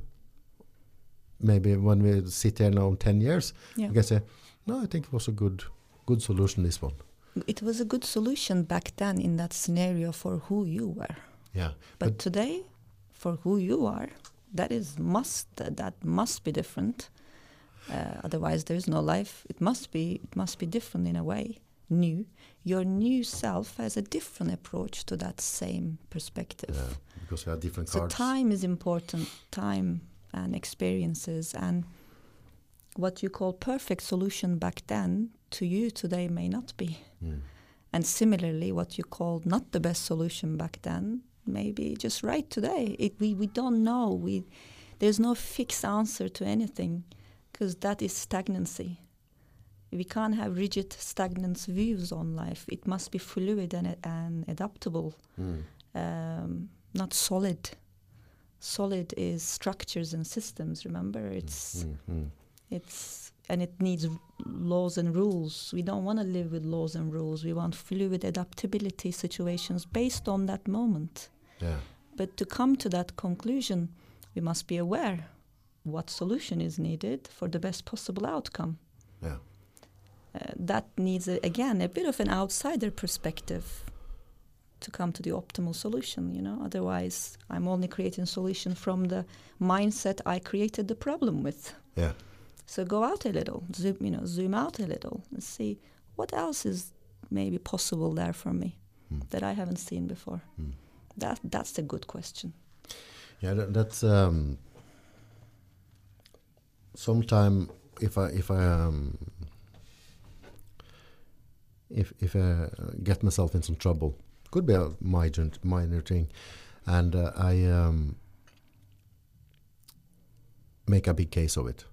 Maybe when we sit here now in 10 years, Yeah. we can say, no, I think it was a good, good solution, this one. It was a good solution back then in that scenario for who you were. Yeah. But, But- today, for who you are, that is must that must be different. Uh, otherwise, there is no life. It must be it must be different in a way, new. Your new self has a different approach to that same perspective. Yeah, because we have different So cards. time is important. Time and experiences and what you call perfect solution back then to you today may not be. Mm. And similarly, what you called not the best solution back then may be just right today. It, we, we don't know. We, there's no fixed answer to anything because that is stagnancy. We can't have rigid, stagnant views on life. It must be fluid and, and adaptable, Mm. um, not solid. Solid is structures and systems. Remember, it's Mm, mm. it's and it needs r- laws and rules. We don't want to live with laws and rules. We want fluid adaptability situations based on that moment. Yeah. But to come to that conclusion, we must be aware what solution is needed for the best possible outcome. Yeah. Uh, that needs a, again a bit of an outsider perspective to come to the optimal solution. You know, otherwise I'm only creating solution from the mindset I created the problem with. Yeah. So go out a little, zoom, you know, zoom out a little and see what else is maybe possible there for me Mm. that I haven't seen before. Mm. That that's a good question. Yeah, that, that's um, sometime if I if I um, if if I get myself in some trouble, could be a minor minor thing, and uh, I um, make a big case of it,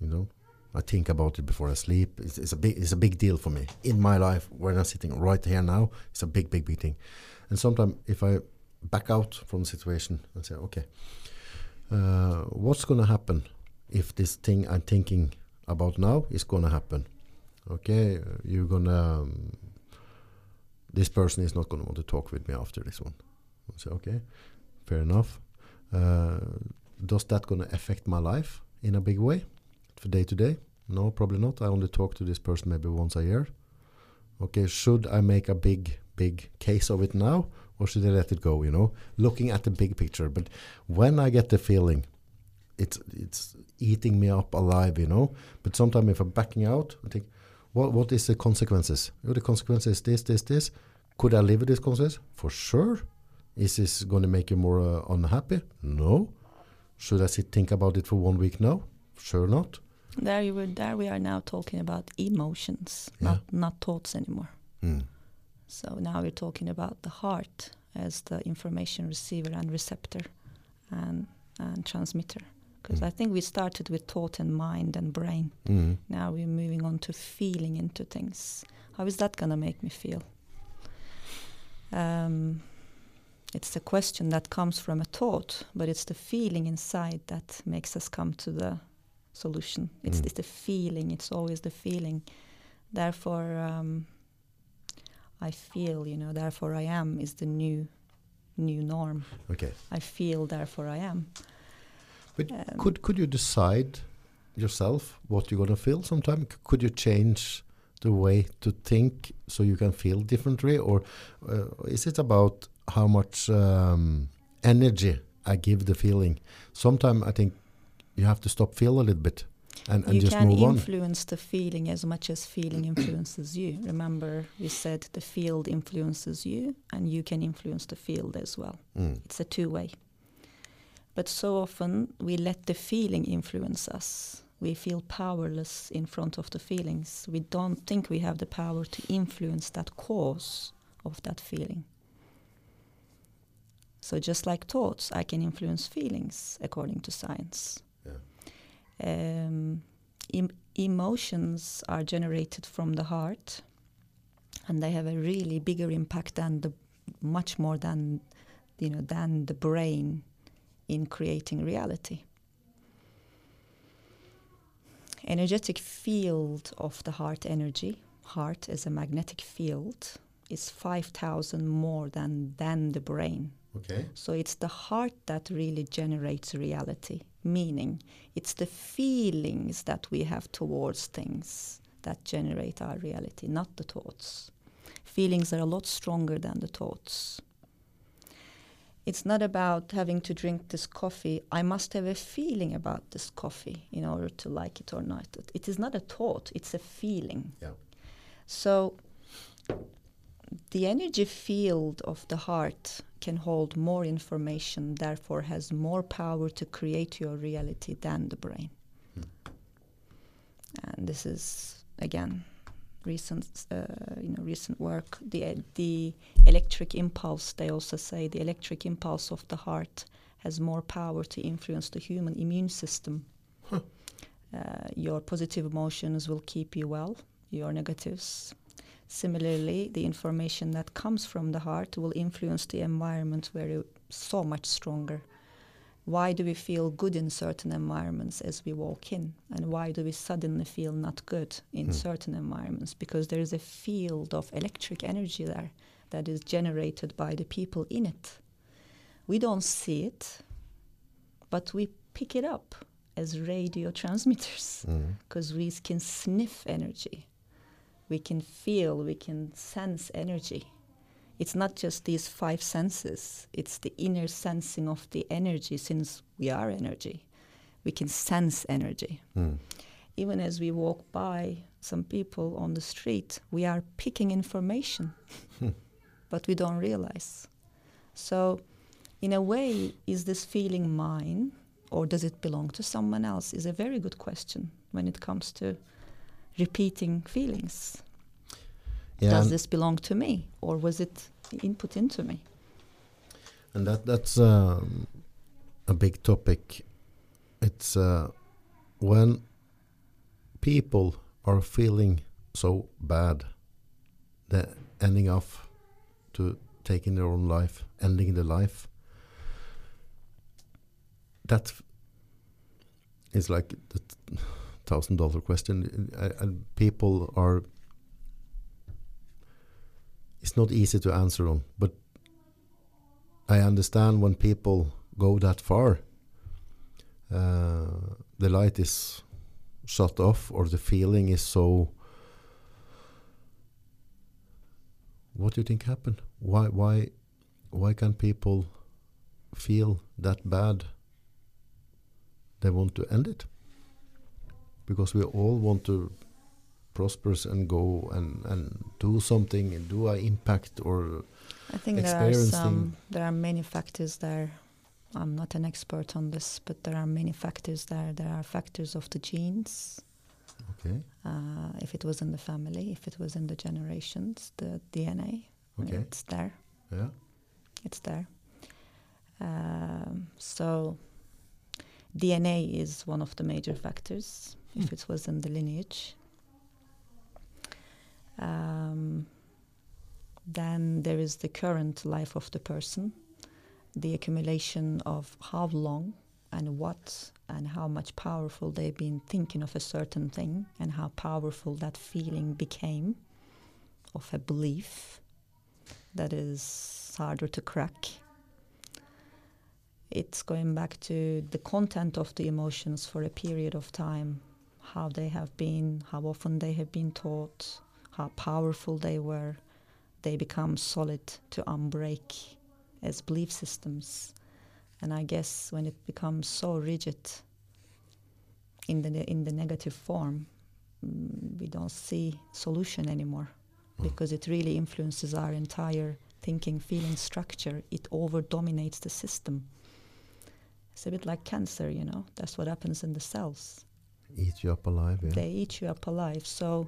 you know. I think about it before I sleep. It's, it's a big it's a big deal for me in my life when I'm sitting right here now. It's a big big big thing, and sometimes if I back out from the situation and say, okay, uh, what's going to happen if this thing I'm thinking about now is to happen? Okay, you're gonna. Um, this person is not to want to talk with me after this one. I say, okay, fair enough. Uh, does that to affect my life in a big way, for day to day? No, probably not. I only talk to this person maybe once a year. Okay, should I make a big, big case of it now, or should I let it go? You know, looking at the big picture. But when I get the feeling, it's it's eating me up alive. You know. But sometimes if I'm backing out, I think, what what is the consequences? Oh, the consequences is this, this, this. Could I live with this consequences? For sure. Is this going to make you more uh, unhappy? No. Should I sit think about it for one week now? Sure not. There you were. There we are now talking about emotions, Yeah. not not thoughts anymore. Mm. So now we're talking about the heart as the information receiver and receptor, and and transmitter. Because Mm. I think we started with thought and mind and brain. Mm. Now we're moving on to feeling into things. How is that gonna make me feel? Um, it's the question that comes from a thought, but it's the feeling inside that makes us come to the solution. It's, Mm. it's the feeling. It's always the feeling. Therefore, um, I feel. You know. Therefore, I am is the new, new norm. Okay. I feel. Therefore, I am. But Um, Could could you decide yourself what you're gonna feel? Sometime C- could you change the way to think so you can feel differently, or uh, is it about how much um, energy I give the feeling? Sometimes I think you have to stop feel a little bit and, and you just can move on. influence the feeling as much as feeling influences you. Remember, we said the field influences you, and you can influence the field as well. Mm. It's a two way. But so often we let the feeling influence us. We feel powerless in front of the feelings. We don't think we have the power to influence that cause of that feeling. So, just like thoughts, I can influence feelings according to science. Um, em- emotions are generated from the heart, and they have a really bigger impact than the much more than you know than the brain in creating reality. Energetic field of the heart energy, heart as a magnetic field, is 5,000 more than, than the brain. Okay. So it's the heart that really generates reality, meaning it's the feelings that we have towards things that generate our reality, not the thoughts. Feelings are a lot stronger than the thoughts. It's not about having to drink this coffee. I must have a feeling about this coffee in order to like it or not. It- It is not a thought, it's a feeling. Yeah. So the energy field of the heart can hold more information, therefore has more power to create your reality than the brain. Hmm. And this is again recent, uh, you know, recent work. The the electric impulse. They also say the electric impulse of the heart has more power to influence the human immune system. Huh. Uh, your positive emotions will keep you well. Your negatives Similarly, the information that comes from the heart will influence the environment very so much stronger. Why do we feel good in certain environments as we walk in? And why do we suddenly feel not good in Hmm. certain environments? Because there is a field of electric energy there that is generated by the people in it. We don't see it, but we pick it up as radio transmitters Mm. because we can sniff energy. We can feel, we can sense energy. It's not just these five senses, it's the inner sensing of the energy since we are energy. We can sense energy. Mm. Even as we walk by some people on the street, we are picking information, Hmm. but we don't realize. So, in a way, is this feeling mine or does it belong to someone else? Is a very good question when it comes to repeating feelings. Yeah, Does this belong to me or was it input into me? and that that's um, a big topic. It's uh, when people are feeling so bad, they're ending off to taking their own life, ending their life. that is like the thousand dollar question, uh, and people are. It's not easy to answer on, but I understand when people go that far. Uh, the light is shut off, or the feeling is so. What do you think happened? Why, why, why can people feel that bad? They want to end it because we all want to prosper and go and, and do something and do an impact or I think there are some there are many factors there. I'm not an expert on this, but there are many factors there. There are factors of the genes. Okay. Uh, if it was in the family, if it was in the generations, the DNA, Okay. it's there. Yeah. It's there. Um, so DNA is one of the major factors if it was in the lineage. Um, then there is the current life of the person, the accumulation of how long and what and how much powerful they've been thinking of a certain thing and how powerful that feeling became of a belief that is harder to crack. It's going back to the content of the emotions for a period of time, how they have been, how often they have been taught, how powerful they were. They become solid to unbreak as belief systems. And I guess when it becomes so rigid in the in the negative form, mm, we don't see solution anymore because it really influences our entire thinking, feeling structure. It over dominates the system. It's a bit like cancer, you know. That's what happens in the cells. Eat you up alive. Yeah. They eat you up alive. So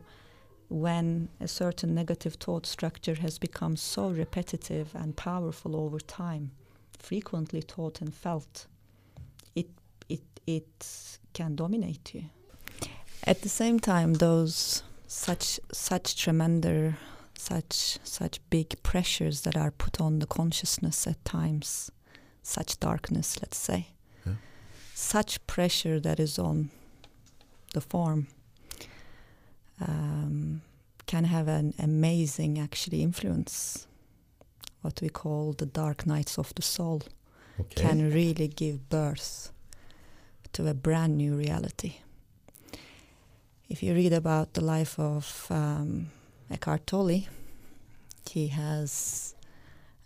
when a certain negative thought structure has become so repetitive and powerful over time, frequently taught and felt, it it it can dominate you. At the same time, those such such tremendous such such big pressures that are put on the consciousness at times, such darkness, let's say, Yeah. such pressure that is on the form um, can have an amazing actually influence. What we call the dark nights of the soul Okay. can really give birth to a brand new reality. If you read about the life of um, Eckhart Tolle, he has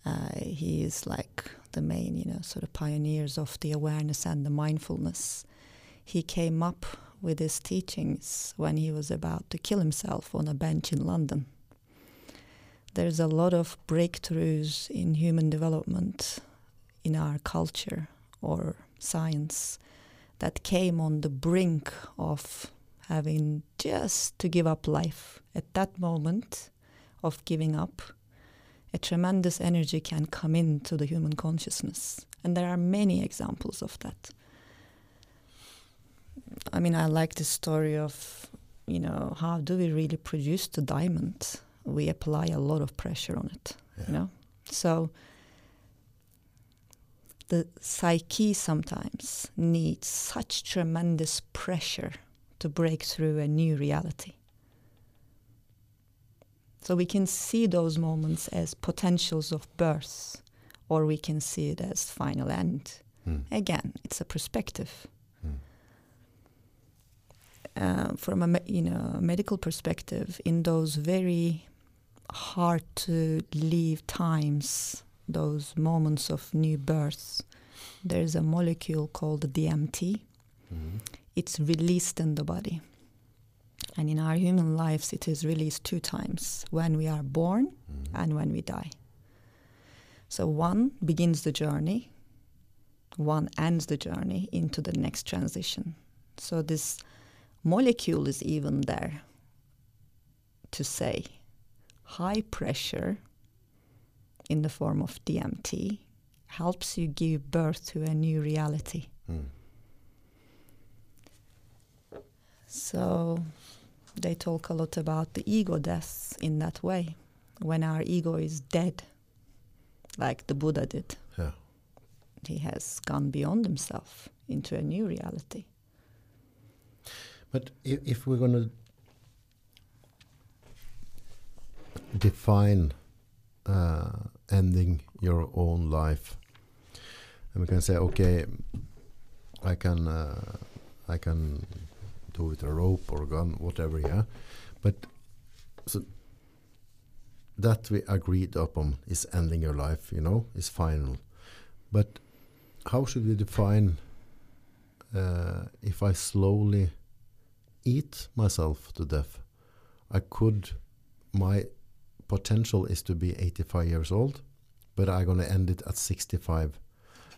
uh, he is like the main, you know, sort of pioneers of the awareness and the mindfulness. He came up with his teachings when he was about to kill himself on a bench in London. There's a lot of breakthroughs in human development in our culture or science that came on the brink of having just to give up life. At that moment of giving up, a tremendous energy can come into the human consciousness. And there are many examples of that. I mean, I like the story of, you know, how do we really produce the diamond? We apply a lot of pressure on it, Yeah. you know? So the psyche sometimes needs such tremendous pressure to break through a new reality. So we can see those moments as potentials of birth, or we can see it as final end. Mm. Again, it's a perspective. Uh, from a you know medical perspective, in those very hard to leave times, those moments of new birth, there's a molecule called DMT. Mhm. It's released in the body. And in our human lives, it is released two times when we are born Mhm. and when we die. So one begins the journey, one ends the journey into the next transition. So this molecule is even there to say high pressure in the form of DMT helps you give birth to a new reality. Mm. So they talk a lot about the ego deaths in that way. When our ego is dead, like the Buddha did, Yeah. he has gone beyond himself into a new reality. But if, if we're going to define uh, ending your own life, and we can say, okay, I can, uh, I can do it with a rope or a gun, whatever, yeah. But so that we agreed upon is ending your life, you know, is final. But how should we define uh, if I slowly eat myself to death? I could, my potential is to be 85 years old, but I'm going to end it at 65.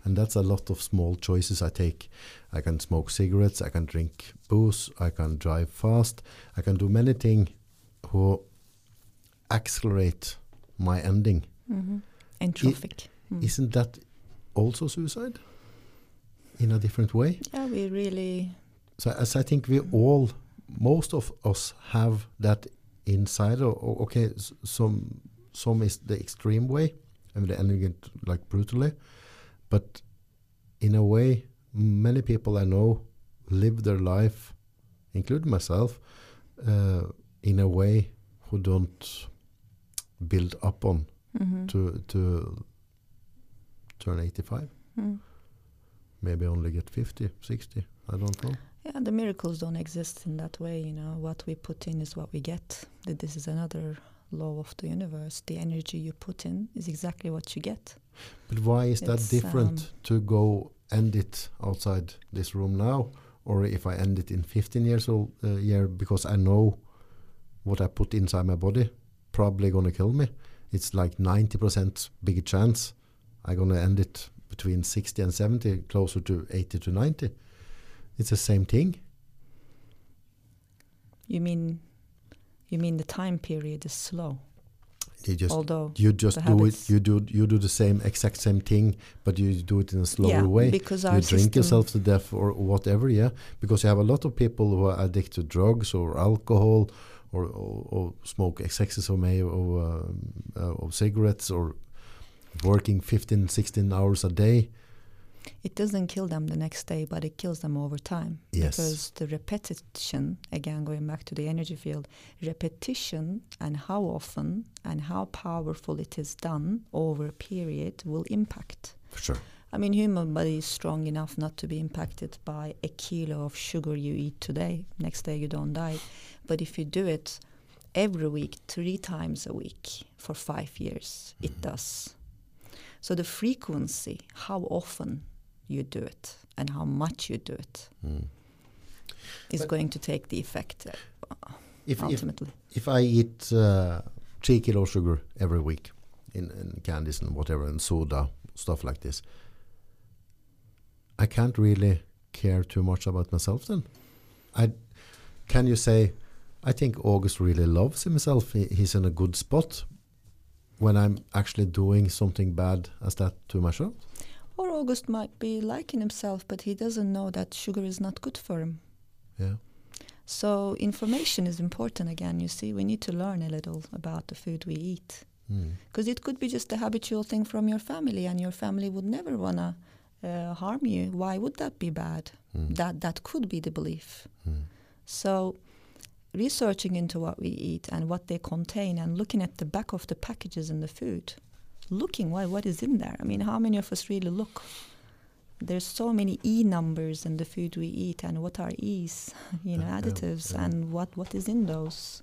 And that's a lot of small choices I take. I can smoke cigarettes, I can drink booze, I can drive fast, I can do many things who accelerate my ending. Mm-hmm. In traffic. Mm. Isn't that also suicide in a different way? Yeah, we really. So as I think we all, most of us have that inside. Or, or okay, some some is the extreme way, I mean, the it like brutally, but in a way, many people I know live their life, including myself, uh, in a way who don't build up on Mhm. to to turn 85 Mm. maybe only get 50 60 i don't know Yeah, the miracles don't exist in that way. You know, what we put in is what we get. That This is another law of the universe. The energy you put in is exactly what you get. but why is that different um, to go end it outside this room now or if i end it in 15 years old uh, year because i know what i put inside my body probably gonna kill me it's like 90% bigger chance i'm gonna end it between 60 and 70 closer to 80 to 90 it's the same thing. You mean, you mean the time period is slow, you just although you just do it you do you do the same exact same thing but you do it in a slower yeah, way. because you drink yourself to death or whatever yeah? Because you have a lot of people who are addicted to drugs or alcohol or, or, or smoke excesses of may or, um, uh, of cigarettes or working 15 16 hours a day It doesn't kill them the next day, but it kills them over time. Yes. Because the repetition, again going back to the energy field, repetition and how often and how powerful it is done over a period will impact. for sure I mean, human body is strong enough not to be impacted by a kilo of sugar you eat today. Next day you don't die. But if you do it every week, three times a week for five years, it mm-hmm. does. So the frequency, how often you do it and how much you do it, Mm. is But- going to take the effect uh, if, if, ultimately. if I eat uh, three kilo sugar every week in, in candies and whatever and soda stuff like this, I can't really care too much about myself then. I can you say I think August really loves himself. He, he's in a good spot when I'm actually doing something bad as that to myself. Or August might be liking himself, but he doesn't know that sugar is not good for him. Yeah. So information is important again. You see, we need to learn a little about the food we eat Mm. because it could be just a habitual thing from your family, and your family would never wanna uh, harm you. Why would that be bad? Mm. That that could be the belief. Mm. So researching into what we eat and what they contain, and looking at the back of the packages in the food, looking why what is in there. I mean, how many of us really look? There's so many E numbers in the food we eat, and what are E's? You know, Yeah, yeah, additives, yeah. and what what is in those.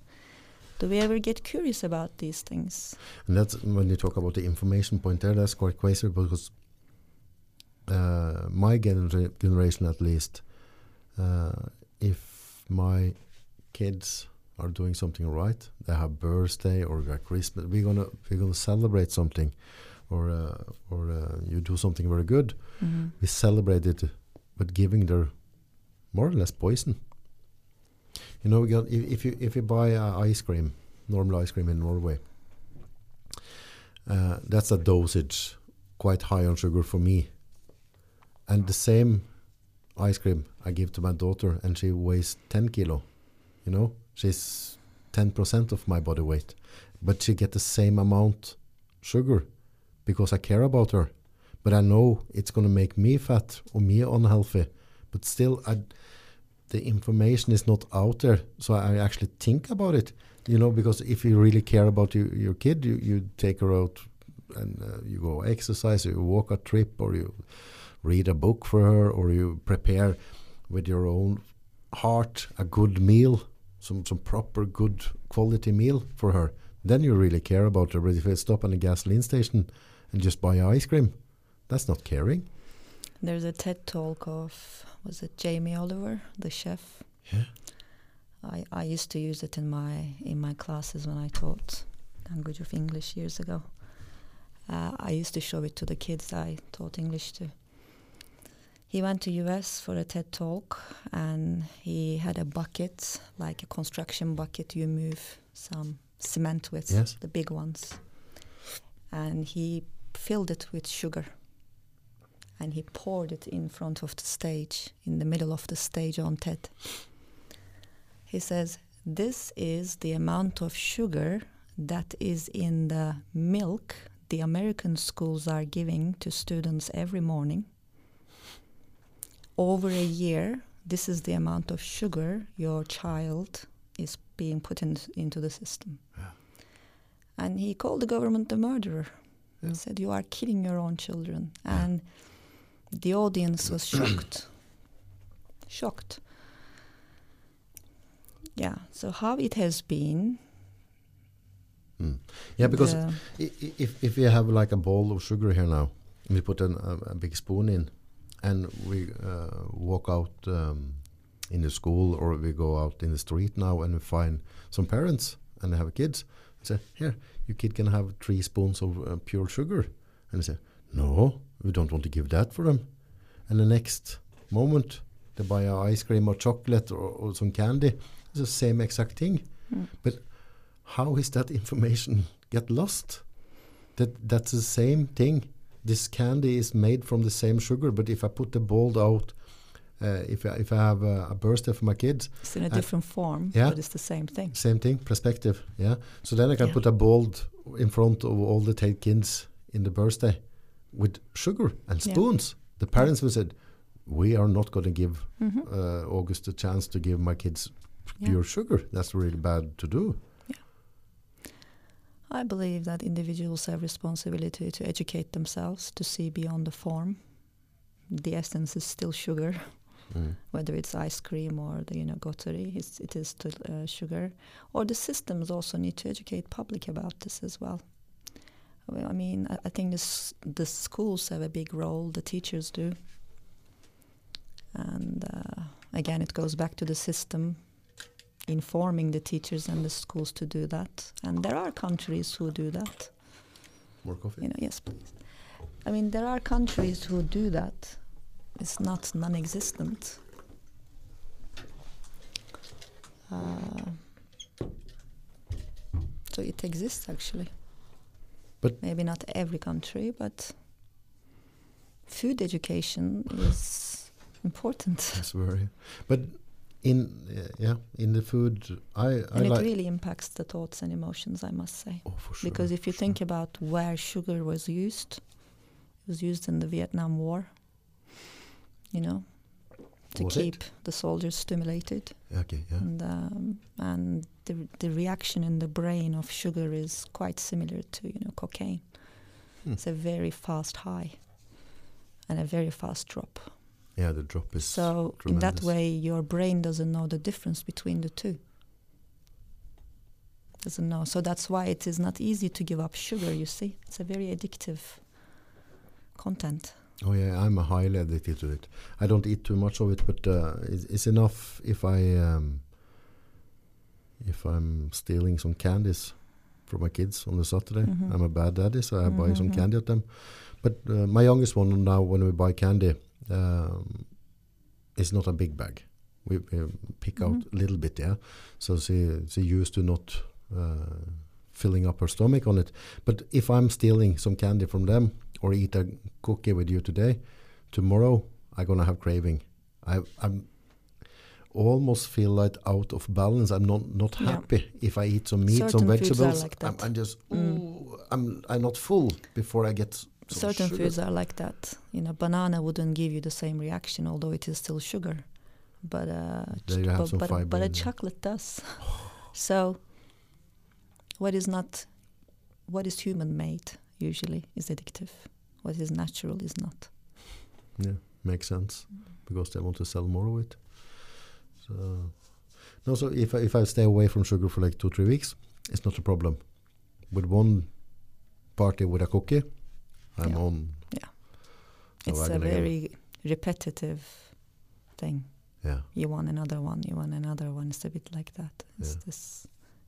Do we ever get curious about these things? And that's when you talk about the information point there, that's quite crazy because uh, my genera- generation, at least, uh, if my kids are doing something right, they have birthday or a Christmas, we're gonna we're gonna celebrate something, or uh, or uh, you do something very good, Mhm. we celebrate it with giving their more or less poison. You know, got, if, if you if you buy uh, ice cream, normal ice cream in Norway, uh, that's a dosage quite high on sugar for me. And the same ice cream I give to my daughter, and she weighs 10 kilo. You know, she's 10% of my body weight, but she get the same amount sugar because I care about her. but I know it's going to make me fat or me unhealthy. But still, I, the information is not out there, so I actually think about it. You know, because if you really care about your, your kid, you, you take her out and uh, you go exercise, or you walk a trip, or you read a book for her, or you prepare with your own heart a good meal, some some proper good quality meal for her. Then you really care about her. But if you stop at a gasoline station and just buy ice cream, that's not caring. There's a TED talk of was it Jamie Oliver, the chef. Yeah. I, I used to use it in my in my classes when I taught language of English years ago. Uh, I used to show it to the kids I taught English to. He went to US for a TED talk and he had a bucket, like a construction bucket you move some cement with, Yes. the big ones. And he filled it with sugar. And he poured it in front of the stage, in the middle of the stage on TED. He says, This is the amount of sugar that is in the milk the American schools are giving to students every morning. Over a year, this is the amount of sugar your child is being put in, into the system. Yeah. And he called the government a murderer. Yeah. He said, You are killing your own children. Yeah. And the audience was shocked. shocked. Yeah, so how it has been. Mm. Yeah, because the- if if we have like a bowl of sugar here now, and we put an, a, a big spoon in, and we uh, walk out um, in the school or we go out in the street now and we find some parents and they have kids, and say, "Here, your kid can have three spoons of uh, pure sugar," and they say, "No, we don't want to give that for them." And the next moment, they buy ice cream or chocolate or, or some candy. It's the same exact thing Mm. how is that information get lost? That that's the same thing. This candy is made from the same sugar, but if I put the bowl out, uh, if I, if I have a, a birthday for my kids, It's in a different form, yeah. but it's the same thing. same thing, perspective, yeah. So then I can Yeah. put a bowl in front of all the kids in the birthday with sugar and Yeah. spoons. The parents will say, "We are not going to give hmm uh, August a chance to give my kids Yeah. pure sugar. That's really bad to do." I believe that individuals have responsibility to educate themselves to see beyond the form. The essence is still sugar, Mm. whether it's ice cream or the you know gottery, it's, it is still uh, sugar. Or the systems also need to educate public about this as well. Well, I mean, I, I think this, the schools have a big role. The teachers do, and uh, again, it goes back to the system informing the teachers and the schools to do that. And there are countries who do that. More coffee. You know, yes, please. I mean, there are countries who do that. It's not non-existent. Uh, so it exists actually. But- maybe not every country, but food education is important, That's very. But in uh, yeah, in the food, I I and it like. really impacts the thoughts and emotions. I must say. oh, for sure. Because if you sure. think about where sugar was used, it was used in the Vietnam War. You know, to Was it? keep the soldiers stimulated, okay, yeah, and um, and the the reaction in the brain of sugar is quite similar to you know cocaine. Hmm. It's a very fast high, and a very fast drop. Yeah, the drop is. So in that way, your brain doesn't know the difference between the two. Doesn't know. So that's why it is not easy to give up sugar. You see, it's a very addictive content. Oh yeah, I'm highly addicted to it. I don't eat too much of it, but uh, it's, it's enough if I um, if I'm stealing some candies from my kids on the Saturday. Mhm. I'm a bad daddy, so I buy some Mhm. candy at them. But uh, my youngest one now, when we buy candy, um, it's not a big bag. We, we pick out Mhm. a little bit, yeah. So she she used to not uh, filling up her stomach on it. But if I'm stealing some candy from them or eat a cookie with you today, tomorrow I'm gonna have craving. I I'm almost feel like out of balance. I'm not not Yeah. happy if I eat some meat, Certain some vegetables. like I'm. I'm just Mm. ooh, I'm I'm not full before I get Certain sugar. foods are like that. You know, banana wouldn't give you the same reaction, although it is still sugar. But uh, ch- but, but, but a chocolate does. so, what is not, what is human made usually is addictive. What is natural is not. Yeah, makes sense because they want to sell more of it. So no, so if I, if I stay away from sugar for like two three weeks, it's not a problem. With one party with a cookie, I'm Yeah. on. Yeah. it's a very repetitive thing. yeah. You want another one, you want another one. It's a bit like that. It's Yeah. this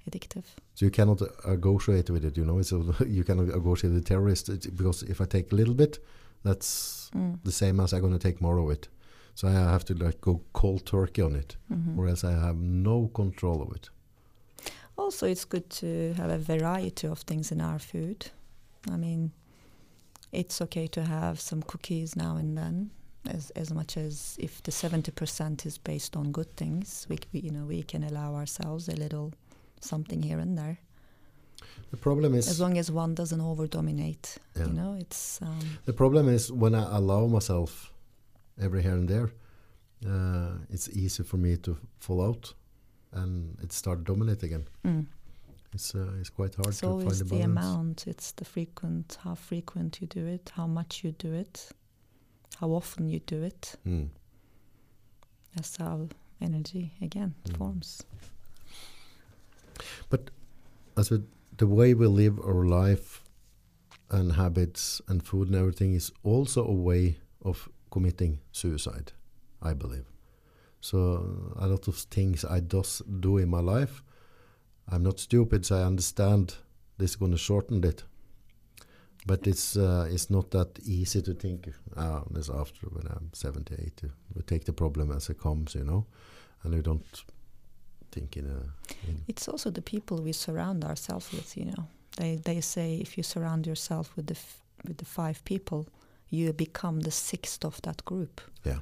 addictive. So you cannot uh, negotiate with it, you know. It's a, you cannot negotiate with terrorists it's- because if I take a little bit, that's Mm. the same as I'm going to take more of it. So I have to like go cold turkey on it, Mhm. or else I have no control of it. Also, it's good to have a variety of things in our food. I mean, it's okay to have some cookies now and then, as as much as if the seventy percent is based on good things, we, we you know we can allow ourselves a little something here and there, The problem is as long as one doesn't over dominate. Yeah. You know, it's um, The problem is when I allow myself every here and there, uh, it's easy for me to fall out, and it start dominate again. mm. It's uh, it's quite hard it's to always find the the amount. It's the frequent, how frequent you do it, how much you do it, how often you do it. Mm. That's how energy again Mm. forms. But as with the way we live our life, and habits and food and everything is also a way of committing suicide. I believe. So a lot of things I does do in my life, I'm not stupid, so I understand this is going to shorten it. But it's uh, it's not that easy to think. Ah, this after when I'm 70, 80, we take the problem as it comes, you know, and we don't think in a. In It's also the people we surround ourselves with. You know, they they say if you surround yourself with the f- with the five people, you become the sixth of that group. Yeah.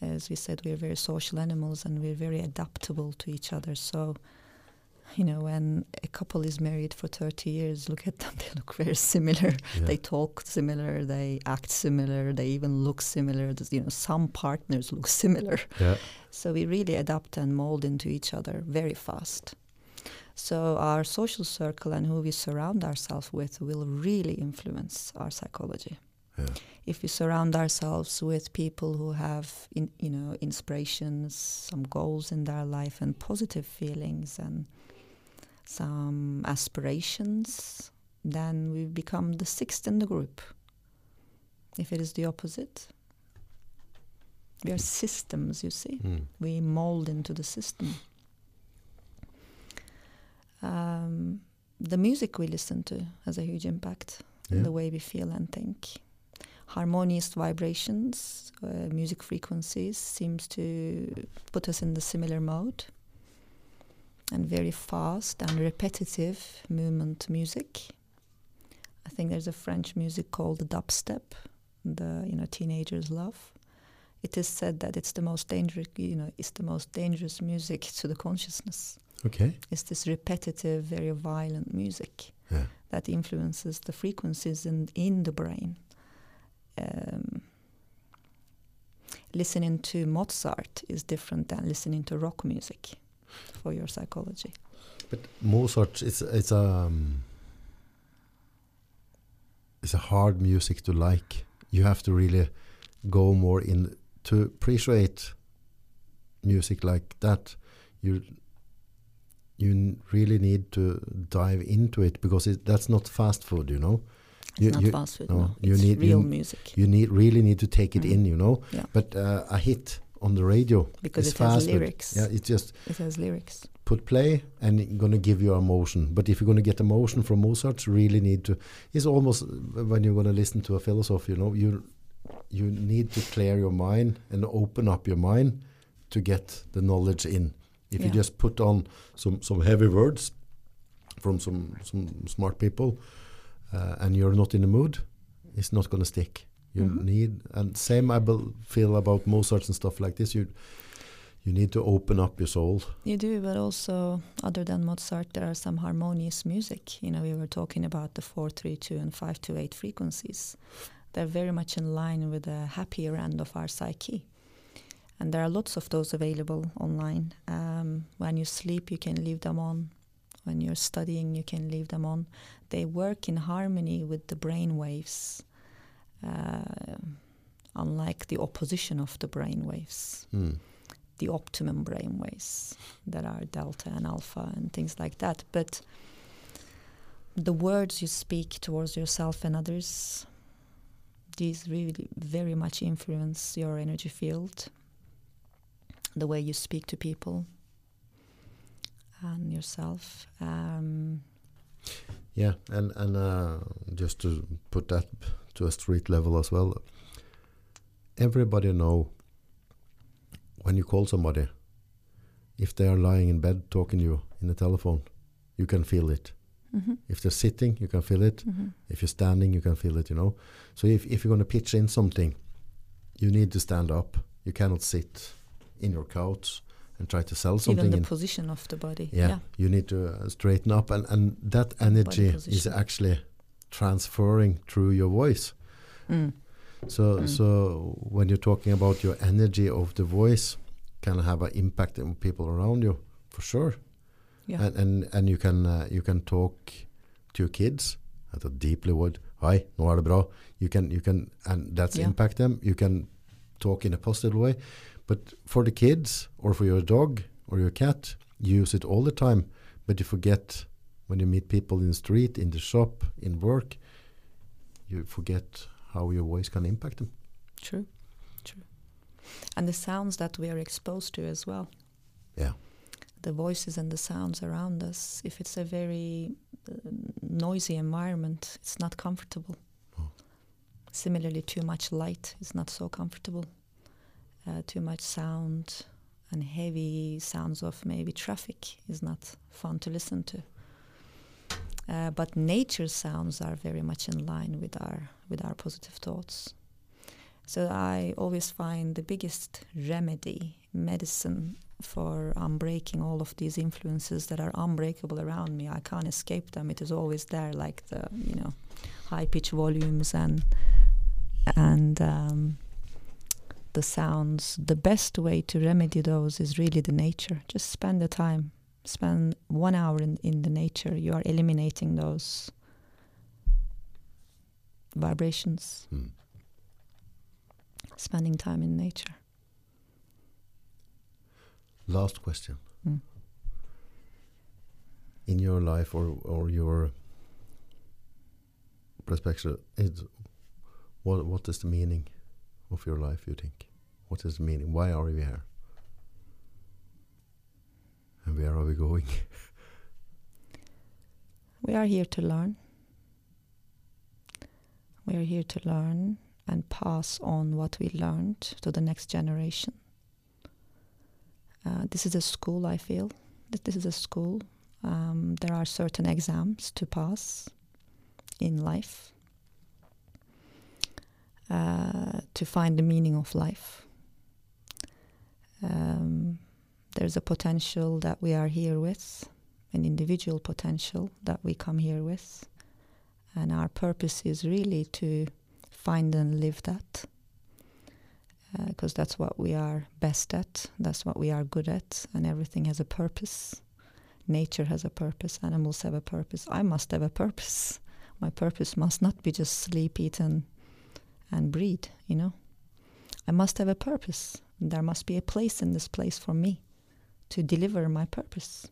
As we said, we're very social animals and we're very adaptable to each other. So, you know, when a couple is married for 30 years, look at them, they look very similar. yeah. They talk similar, they act similar, they even look similar. You know, some partners look similar. yeah. So we really adapt and mold into each other very fast. So our social circle and who we surround ourselves with will really influence our psychology. Yeah. If we surround ourselves with people who have, in, you know, inspirations, some goals in their life, and positive feelings, and some aspirations, then we become the sixth in the group. If it is the opposite, we are systems. You see Mm. we mold into the system. Um, the music we listen to has a huge impact Yeah. on the way we feel and think. Harmonious vibrations, uh, music frequencies seems to put us in the similar mode. And very fast and repetitive movement music. I think there's a French music called dubstep, the you know teenagers love it is said that it's the most dangerous you know it's the most dangerous music to the consciousness Okay. it's this repetitive very violent music Yeah. that influences the frequencies in in the brain um, listening to mozart is different than listening to rock music for your psychology But Mozart, it's it's a um, it's a hard music to like. You have to really go more in to appreciate music like that. You you n- really need to dive into it because it, that's not fast food, you know. it's You- not you- fast food no, no, you it's need- real you- music You need really need to take it Mm. in, you know. Yeah. But uh, a hit on the radio because is it has fast lyrics Yeah, it's just it has lyrics put play and it's gonna give you emotion. But if you're gonna get emotion from Mozart, you really need to. It's almost when you're gonna listen to a philosopher, you know, you you need to clear your mind and open up your mind to get the knowledge in. If you just put on some some heavy words from some some smart people, uh, and you're not in the mood, it's not gonna stick. You Mhm. need and same I feel about Mozart and stuff like this. You you need to open up your soul. You do, but also, other than Mozart, there are some harmonious music. You know, we were talking about the 432 and 528 frequencies. They're very much in line with the happier end of our psyche. And there are lots of those available online. Um, when you sleep, you can leave them on. When you're studying, you can leave them on. They work in harmony with the brain waves, uh, unlike the opposition of the brain waves Mm. the optimum brainwaves that are delta and alpha and things like that. But the words you speak towards yourself and others, these really very much influence your energy field, the way you speak to people and yourself. Um, Yeah, and and uh, just to put that to a street level as well. Everybody know when you call somebody, if they are lying in bed talking to you in the telephone, you can feel it. mhm, If they're sitting, you can feel it. mhm. If you're standing, you can feel it. You know. So if if you're going to pitch in something, you need to stand up. You cannot sit in your couch and try to sell something. Even the position of the body. yeah, you need to uh, straighten up, and and that energy is actually transferring through your voice. Mm. So Mm. so when you're talking about your energy of the voice, can have an impact on people around you for sure. Yeah. And and and you can uh, you can talk to your kids at a deeply word. Hi, nå er det bra. You can you can and that's Yeah. impact them. You can talk in a positive way. But for the kids or for your dog or your cat, you use it all the time. But you forget when you meet people in the street, in the shop, in work, you forget how your voice can impact them. True, true. And the sounds that we are exposed to as well. Yeah. The voices and the sounds around us. If it's a very uh, noisy environment, it's not comfortable. Oh. Similarly, too much light is not so comfortable. Uh, too much sound and heavy sounds of maybe traffic is not fun to listen to. Uh, but nature sounds are very much in line with our with our positive thoughts. So I always find the biggest remedy, medicine for unbreaking all of these influences that are unbreakable around me. I can't escape them. It is always there, like the you know high pitch volumes and and um, the sounds. The best way to remedy those is really the nature. Just spend the time. Spend one hour in, in the nature. You are eliminating those vibrations. Mm. Spending time in nature. Last question. Mm. In your life or, or your perspective, what what is the meaning of your life? You think? What is the meaning? Why are we here? And where are we going? We are here to learn. We are here to learn and pass on what we learned to the next generation. Uh, this is a school, I feel. that This is a school. Um, there are certain exams to pass in life uh, to find the meaning of life. Um, there's a potential that we are here with an individual potential that we come here with. And our purpose is really to find and live that. Uh, because that's what we are best at, that's what we are good at, and everything has a purpose. Nature has a purpose, animals have a purpose. I must have a purpose. My purpose must not be just sleep, eat, and, and breed, you know. I must have a purpose. There must be a place in this place for me to deliver my purpose.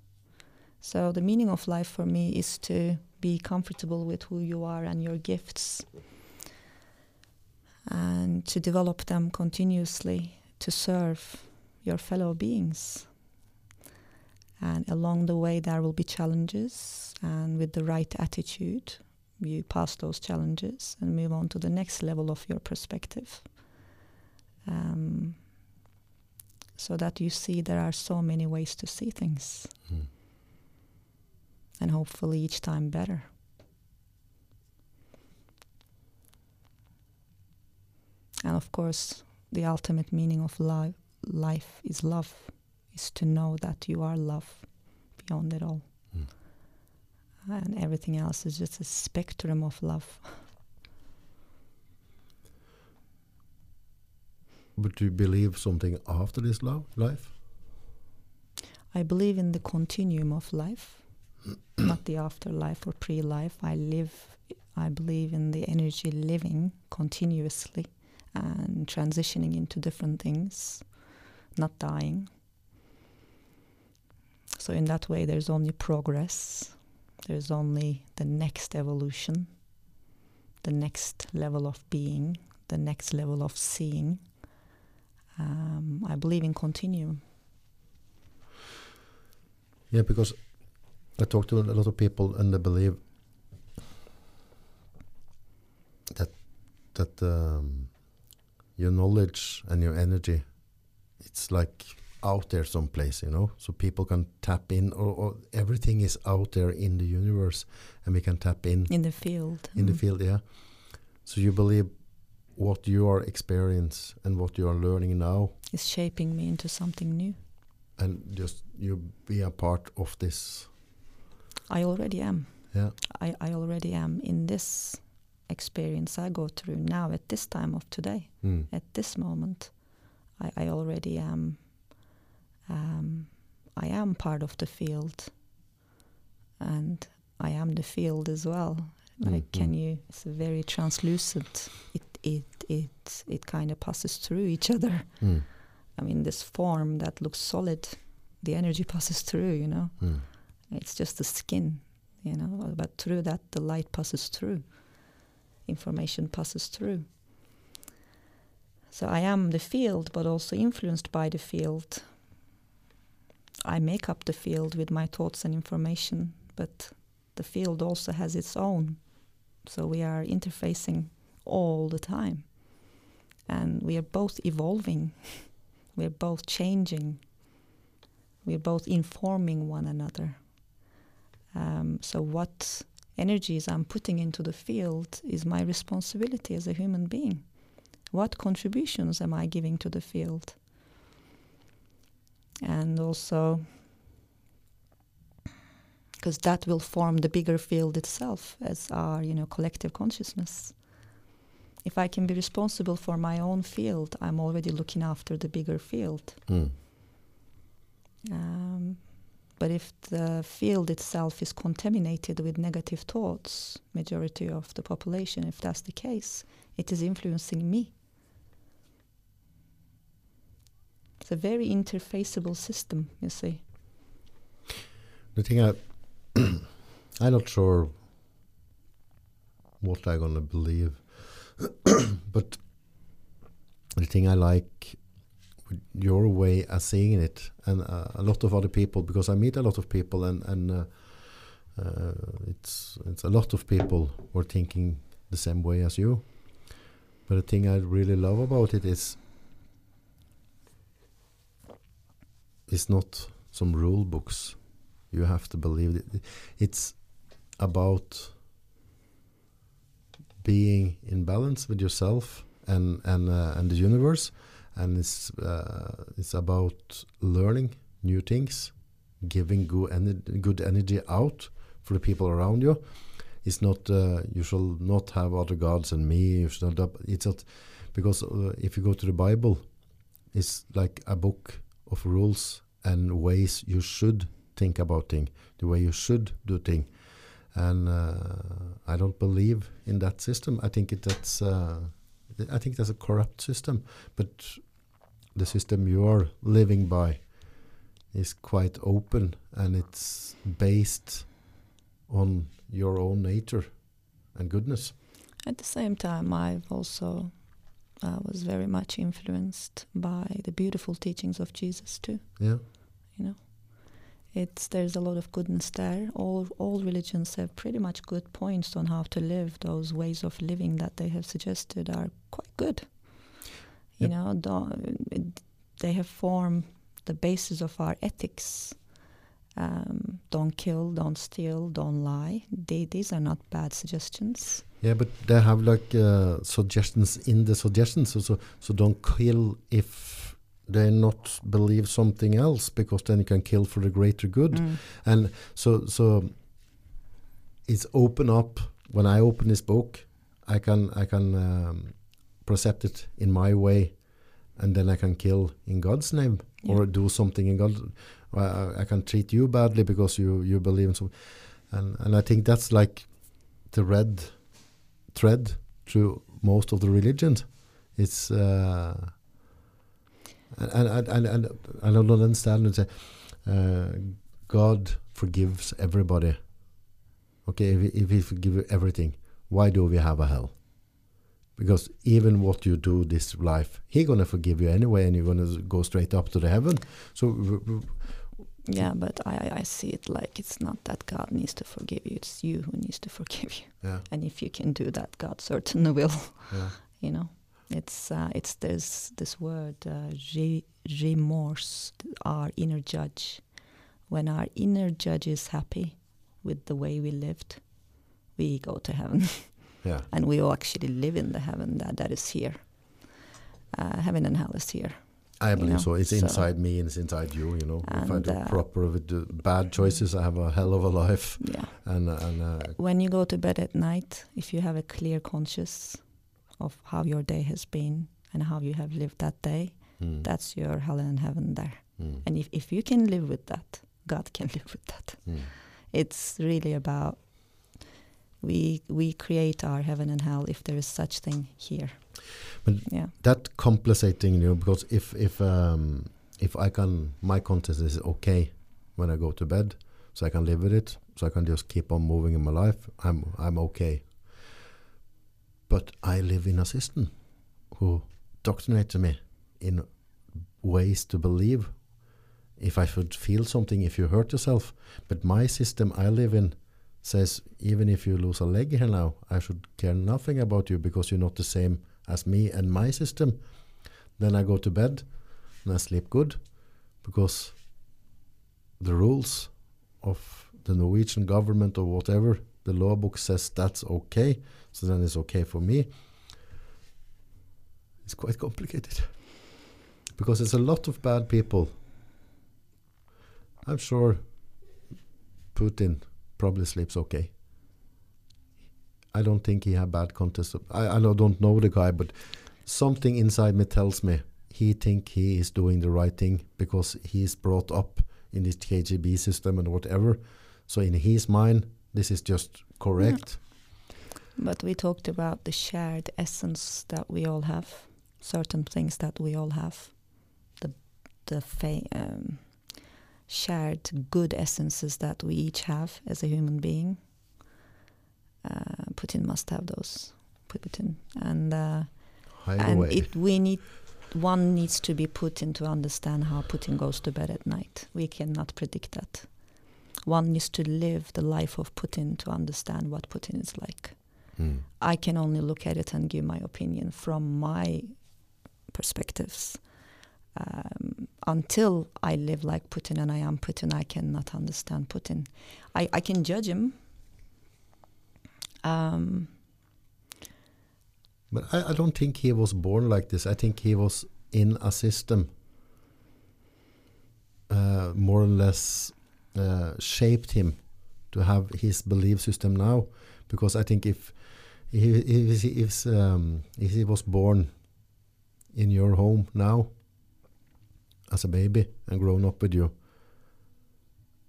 So the meaning of life for me is to be comfortable with who you are and your gifts and to develop them continuously to serve your fellow beings. And along the way, there will be challenges, and with the right attitude, you pass those challenges and move on to the next level of your perspective. Um, so that you see there are so many ways to see things Mm. and hopefully each time better. And of course, the ultimate meaning of li- life is love. is to know that you are love beyond it all. Mm. And everything else is just a spectrum of love. But do you believe something after this lo- life? I believe in the continuum of life, not the afterlife or pre life. I live, I believe in the energy living continuously and transitioning into different things, not dying. So, in that way, there's only progress, there's only the next evolution, the next level of being, the next level of seeing. Um, I believe in continuum. Yeah, because I talk to a lot of people and they believe that that um, your knowledge and your energy, it's like out there someplace, you know, so people can tap in, or, or everything is out there in the universe, and we can tap in in the field. in the Mm. field, yeah. So you believe what you are experience and what you are learning now, is shaping me into something new. and just you be a part of this, I already am. yeah. I, I already am in this experience I go through now at this time of today, Mm. at this moment. I, I already am. Um, I am part of the field, and I am the field as well. Like, Mm, can mm. you? It's very translucent. It it it it kind of passes through each other. Mm. I mean, this form that looks solid, the energy passes through. You know. Mm. It's just the skin, you know, but through that the light passes through, information passes through. So I am the field, but also influenced by the field. I make up the field with my thoughts and information, but the field also has its own. So we are interfacing all the time. And we are both evolving, we are both changing, we are both informing one another. Um, so, what energies I'm putting into the field is my responsibility as a human being. What contributions am I giving to the field? And also, because that will form the bigger field itself as our, you know, collective consciousness. If I can be responsible for my own field, I'm already looking after the bigger field. Mm. Um, but if the field itself is contaminated with negative thoughts, majority of the population, if that's the case, it is influencing me. It's a very interfaceable system, you see. The thing I, I'm not sure what I'm gonna believe, but the thing I like your way of seeing it, and uh, a lot of other people, because I meet a lot of people, and and uh, uh, it's it's a lot of people who are thinking the same way as you. But the thing I really love about it is, it's not some rule books you have to believe it. It's about being in balance with yourself and and uh, and the universe, and it's uh, it's about learning new things, giving good ener- good energy out for the people around you. It's not uh, you shall not have other gods than me. You should not. It's not because uh, if you go to the Bible, it's like a book of rules and ways you should think about things, the way you should do things. And uh, I don't believe in that system. I think it, that's uh, I think that's a corrupt system. But the system you are living by is quite open and it's based on your own nature and goodness. At the same time, I've also uh, was very much influenced by the beautiful teachings of Jesus too. Yeah. You know, it's there's a lot of goodness there. All all religions have pretty much good points on how to live. Those ways of living that they have suggested are quite good. You Yep. know, don't, they have formed the basis of our ethics. Um, don't kill, don't steal, don't lie. They, these are not bad suggestions. Yeah, but they have like uh, suggestions in the suggestions. So, so so don't kill if they not believe something else because then you can kill for the greater good. Mm. And so so it's open up when I open this book, I can I can um, percept it in my way, and then I can kill in God's name Yeah. or do something in God. I, I can treat you badly because you you believe in some, and and I think that's like the red thread through most of the religions. It's uh, and and and, and I don't understand it. Uh, God forgives everybody. Okay, if he, if he forgive you everything, why do we have a hell? Because even what you do this life, he gonna forgive you anyway, and you're gonna go straight up to the heaven. So Yeah, but I, I see it like it's not that God needs to forgive you, it's you who needs to forgive you. yeah, And if you can do that, God certainly will. yeah, You know, it's uh, it's this this word uh, re- remorse, our inner judge. When our inner judge is happy with the way we lived, we go to heaven, yeah. and we all actually live in the heaven that that is here. Uh, heaven and hell is here. I believe know, so. It's so- inside me and it's inside you. You know, if I And, do uh, proper with the bad choices, I have a hell of a life. Yeah. And and uh, when you go to bed at night, if you have a clear conscience of how your day has been and how you have lived that day, mm, that's your hell and heaven there. mm, And if, if you can live with that, God can live with that. mm. It's really about we we create our heaven and hell if there is such thing here. But yeah. that compensating, you know, because if if um, if I can, my conscience is okay when I go to bed, so I can live with it, so I can just keep on moving in my life. I'm I'm okay. But I live in a system who doctrinates me in ways to believe. If I should feel something, if you hurt yourself, but my system I live in says even if you lose a leg here now, I should care nothing about you because you're not the same as me and my system. Then I go to bed and I sleep good because the rules of the Norwegian government or whatever, the law book says that's okay. So then it's okay for me. It's quite complicated because there's a lot of bad people. I'm sure Putin probably sleeps okay. I don't think he had bad contest. I, I don't know the guy, but something inside me tells me he think he is doing the right thing because he's brought up in this KGB system and whatever. So in his mind, this is just correct. But we talked about the shared essence that we all have, certain things that we all have, the the fa- um, shared good essences that we each have as a human being. Uh, Putin must have those, Putin, and uh, and it we need one needs to be Putin to understand how Putin goes to bed at night. We cannot predict that. One needs to live the life of Putin to understand what Putin is like. Mm. I can only look at it and give my opinion from my perspectives. Um, until I live like Putin and I am Putin, I cannot understand Putin. I, I can judge him. Um, But I, I don't think he was born like this. I think he was in a system, uh, more or less uh, shaped him to have his belief system now. Because I think if he, if, if, um, if he was born in your home now as a baby and grown up with you,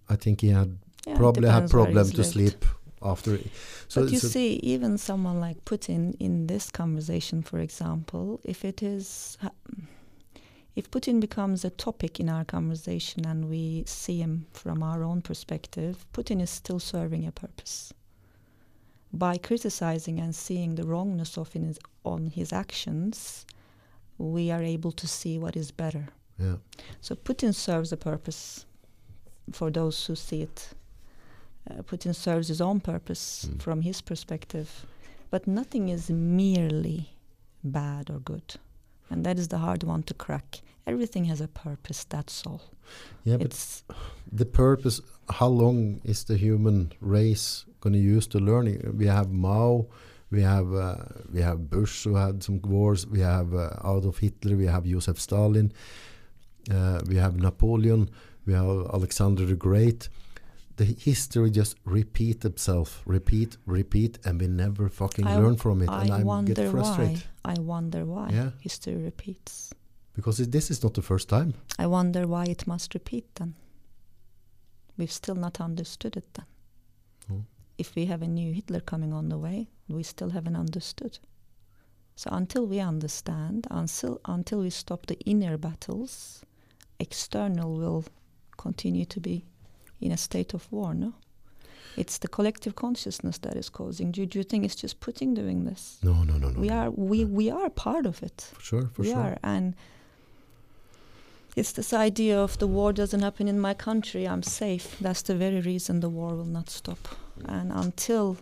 I think he had yeah, probably had problem to lived. sleep after. So, but you so- see, even someone like Putin in this conversation, for example, if it is, ha- if Putin becomes a topic in our conversation and we see him from our own perspective, Putin is still serving a purpose. By criticizing and seeing the wrongness of in his, on his actions, we are able to see what is better. yeah. So Putin serves a purpose for those who see it. Uh, Putin serves his own purpose Mm. from his perspective. But nothing is merely bad or good. And that is the hard one to crack. Everything has a purpose, that's all. Yeah, but the purpose how long is the human race going to use to learning we have mao we have uh, we have bush who had some wars we have uh, adolf hitler we have joseph stalin uh, we have Napoleon, we have Alexander the Great. The history just repeat itself, repeat, repeat, and we never fucking I- learn from it. I and I get frustrated why. I wonder why Yeah. history repeats. because it, this is not the first time. I wonder why it must repeat then. We've still not understood it then. Oh. If we have a new Hitler coming on the way, we still haven't understood. So until we understand, until until we stop the inner battles, external will continue to be in a state of war, no? It's the collective consciousness that is causing. Do, do you think it's just Putin doing this? No, no, no, no. we no. are we, Yeah. we are part of it for sure, for we sure. are and it's this idea of the war doesn't happen in my country i'm safe that's the very reason the war will not stop and until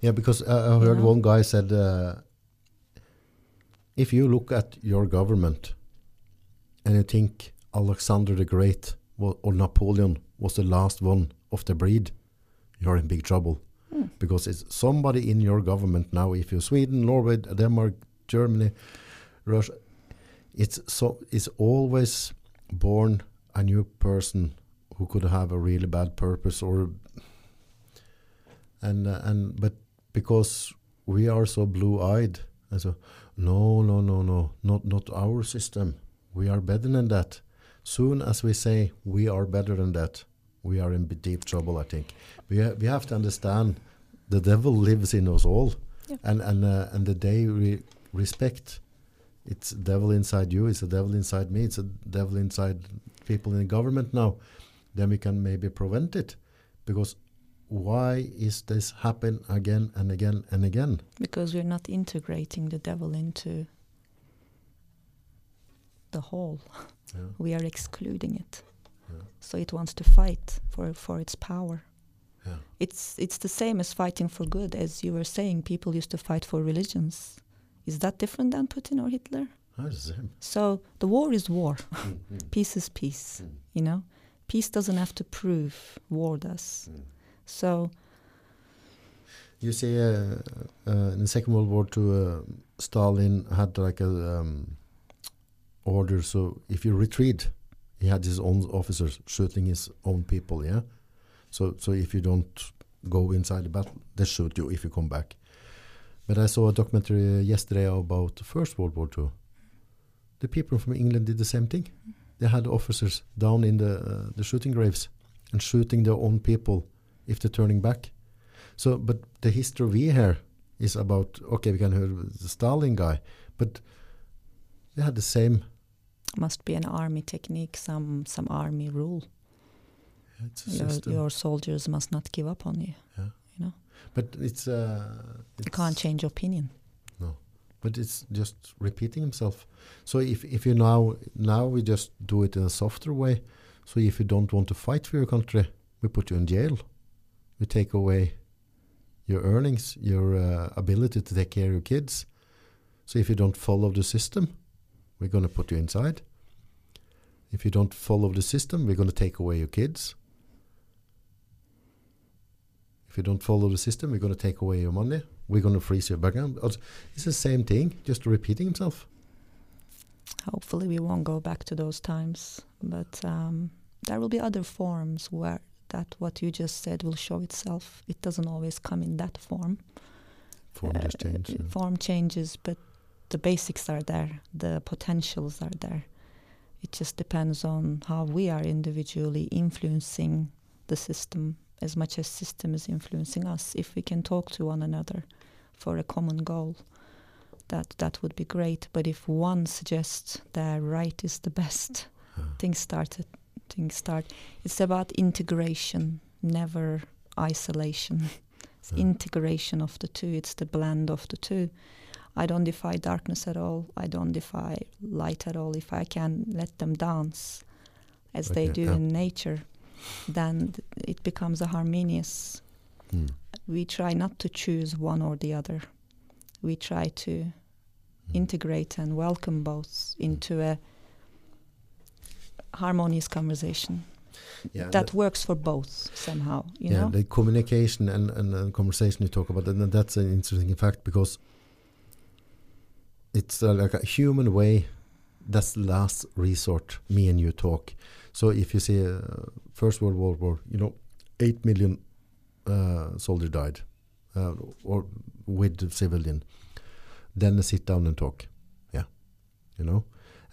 Yeah, because uh, I heard know? one guy said, uh, if you look at your government and you think Alexander the Great or Napoleon was the last one of the breed, you're in big trouble. Hmm. Because it's somebody in your government now, if you're Sweden, Norway, Denmark, Germany, Russia, it's so it's always born a new person who could have a really bad purpose or and uh, and but because we are so blue-eyed and so no no no no not not our system we are better than that soon as we say we are better than that we are in deep trouble i think we ha- we have to understand the devil lives in us all Yeah. and and uh, and the day we respect it's devil inside you it's a devil inside me it's a devil inside people in the government now then we can maybe prevent it because why is this happen again and again and again because we're not integrating the devil into the whole yeah. we are excluding it. So it wants to fight for for its power Yeah. it's it's the same as fighting for good as you were saying people used to fight for religions is that different than putin or hitler it's the same. so the war is war Mm, mm, peace is peace mm, you know peace doesn't have to prove war does mm. so You say uh, uh, in the Second World War II, uh, Stalin had like a um, order. So if you retreat, he had his own officers shooting his own people. Yeah. So so if you don't go inside the battle, they shoot you if you come back. But I saw a documentary yesterday about the First World War II. The people from England did the same thing. They had officers down in the uh, the shooting graves and shooting their own people if they're turning back. So, but the history we hear is about okay, we can hear the Stalin guy, but they had the same. Must be an army technique some some army rule It's a your, your soldiers must not give up on you You know, but it's uh, you can't change opinion No, But it's just repeating himself. So if if you now now we just do it in a softer way. So if you don't want to fight for your country, we put you in jail. We take away your earnings, your uh, ability to take care of your kids. So if you don't follow the system, we're going to put you inside. If you don't follow the system, we're going to take away your kids. If you don't follow the system, we're going to take away your money. We're going to freeze your background. It's the same thing, just repeating himself. hopefully we won't go back to those times but um, there will be other forms where that what you just said will show itself it doesn't always come in that form Form just Uh, change. yeah. form changes but the basics are there the potentials are there. It just depends on how we are individually influencing the system as much as the system is influencing us. If we can talk to one another for a common goal that that would be great. But if one suggests that right is the best Yeah. things started things start. It's about integration never isolation. It's Yeah. integration of the two. It's the blend of the two i don't defy darkness at all i don't defy light at all if i can let them dance as they do yeah. in nature then th- it becomes a harmonious Mm. we try not to choose one or the other we try to Mm. integrate and welcome both into a harmonious conversation Yeah, that the- works for both somehow you yeah, know the communication and, and, and conversation you talk about, and that's an interesting fact because it's uh, like a human way that's last resort. Me and you talk. So if you see uh, First World War, War, you know, eight million uh, soldiers died, uh, or with civilian. Then they sit down and talk. Yeah, you know,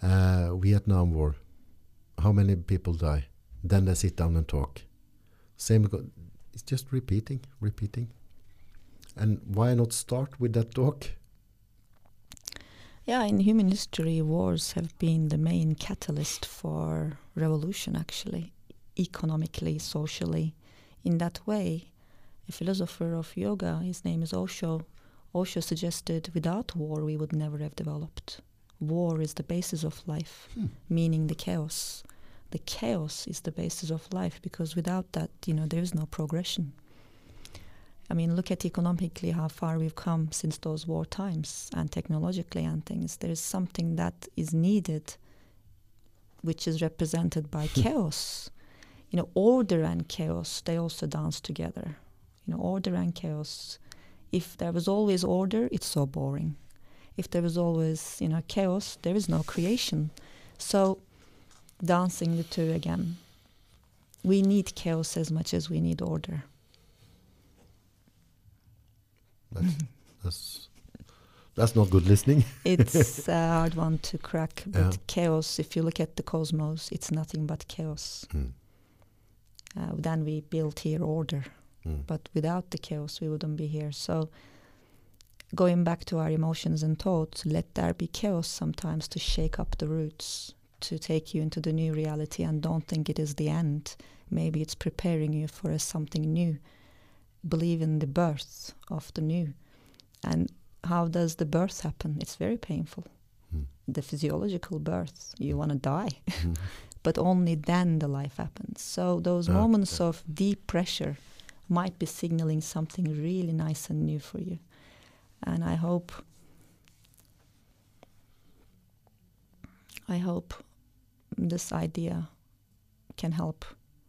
uh, Vietnam War. How many people die? Then they sit down and talk. Same. It's just repeating, repeating. And why not start with that talk? Yeah, in human history, wars have been the main catalyst for revolution, actually, economically, socially. In that way, a philosopher of yoga, his name is Osho, Osho suggested without war we would never have developed. War is the basis of life, Hmm. meaning the chaos. The chaos is the basis of life because without that, you know, there is no progression. I mean, look at economically how far we've come since those war times and technologically and things. There is something that is needed, which is represented by hmm. chaos. You know, order and chaos, they also dance together. You know, order and chaos. If there was always order, it's so boring. If there was always, you know, chaos, there is no creation. So, dancing the two again. We need chaos as much as we need order. That's that's, that's not good listening. it's a hard one to crack, but Yeah. chaos, if you look at the cosmos, it's nothing but chaos. Mm. Uh, then we built here order, Mm. but without the chaos, we wouldn't be here. So, going back to our emotions and thoughts, let there be chaos sometimes to shake up the roots, to take you into the new reality, and don't think it is the end. Maybe it's preparing you for a something new. Believe in the birth of the new. And how does the birth happen? It's very painful. Mm. The physiological birth, you want to die Mm. but only then the life happens. So those Ah, moments yeah. of deep pressure might be signaling something really nice and new for you. And I hope I hope this idea can help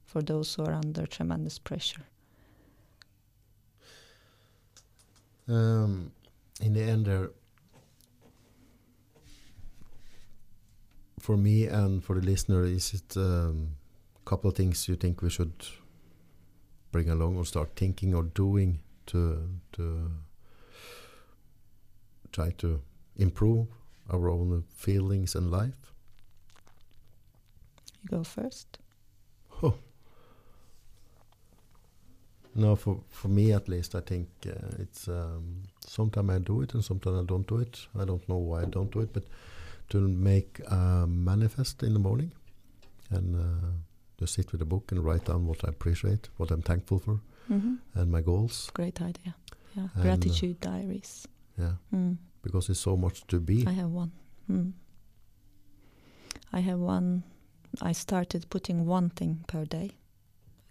for those who are under tremendous pressure. Um, in the end, there, for me and for the listener, is it a um, couple of things you think we should bring along or start thinking or doing to to try to improve our own feelings and life? You go first. Oh. No, for for me at least, I think uh, it's um, sometimes I do it and sometimes I don't do it. I don't know why I don't do it, but to make a manifest in the morning and uh, just sit with a book and write down what I appreciate, what I'm thankful for, hmm and my goals. Great idea. Yeah, And, uh, gratitude diaries. Yeah, Mm. because it's so much to be. I have one. Mm. I have one. I started putting one thing per day.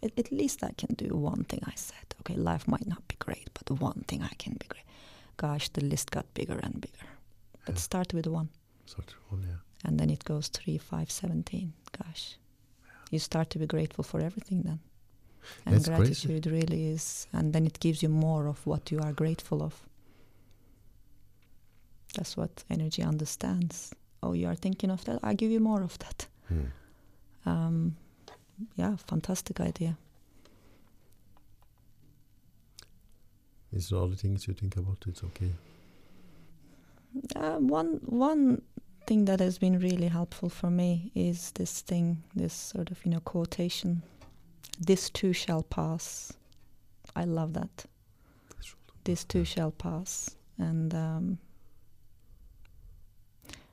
At, at least I can do one thing. I said, okay, life might not be great, but one thing I can be great. Gosh, the list got bigger and bigger. But Yeah. start with one, Such one, yeah. and then it goes three, five, seventeen. Gosh, you start to be grateful for everything then. And crazy. gratitude really is, and then it gives you more of what you are grateful of. That's what energy understands. Oh, you are thinking of that? I give you more of that. Hmm. Um, yeah, fantastic idea. Is there other things you think about? It's okay. Uh, one one thing that has been really helpful for me is this thing, this sort of you know quotation. This too shall pass. I love that. This too shall pass, and um,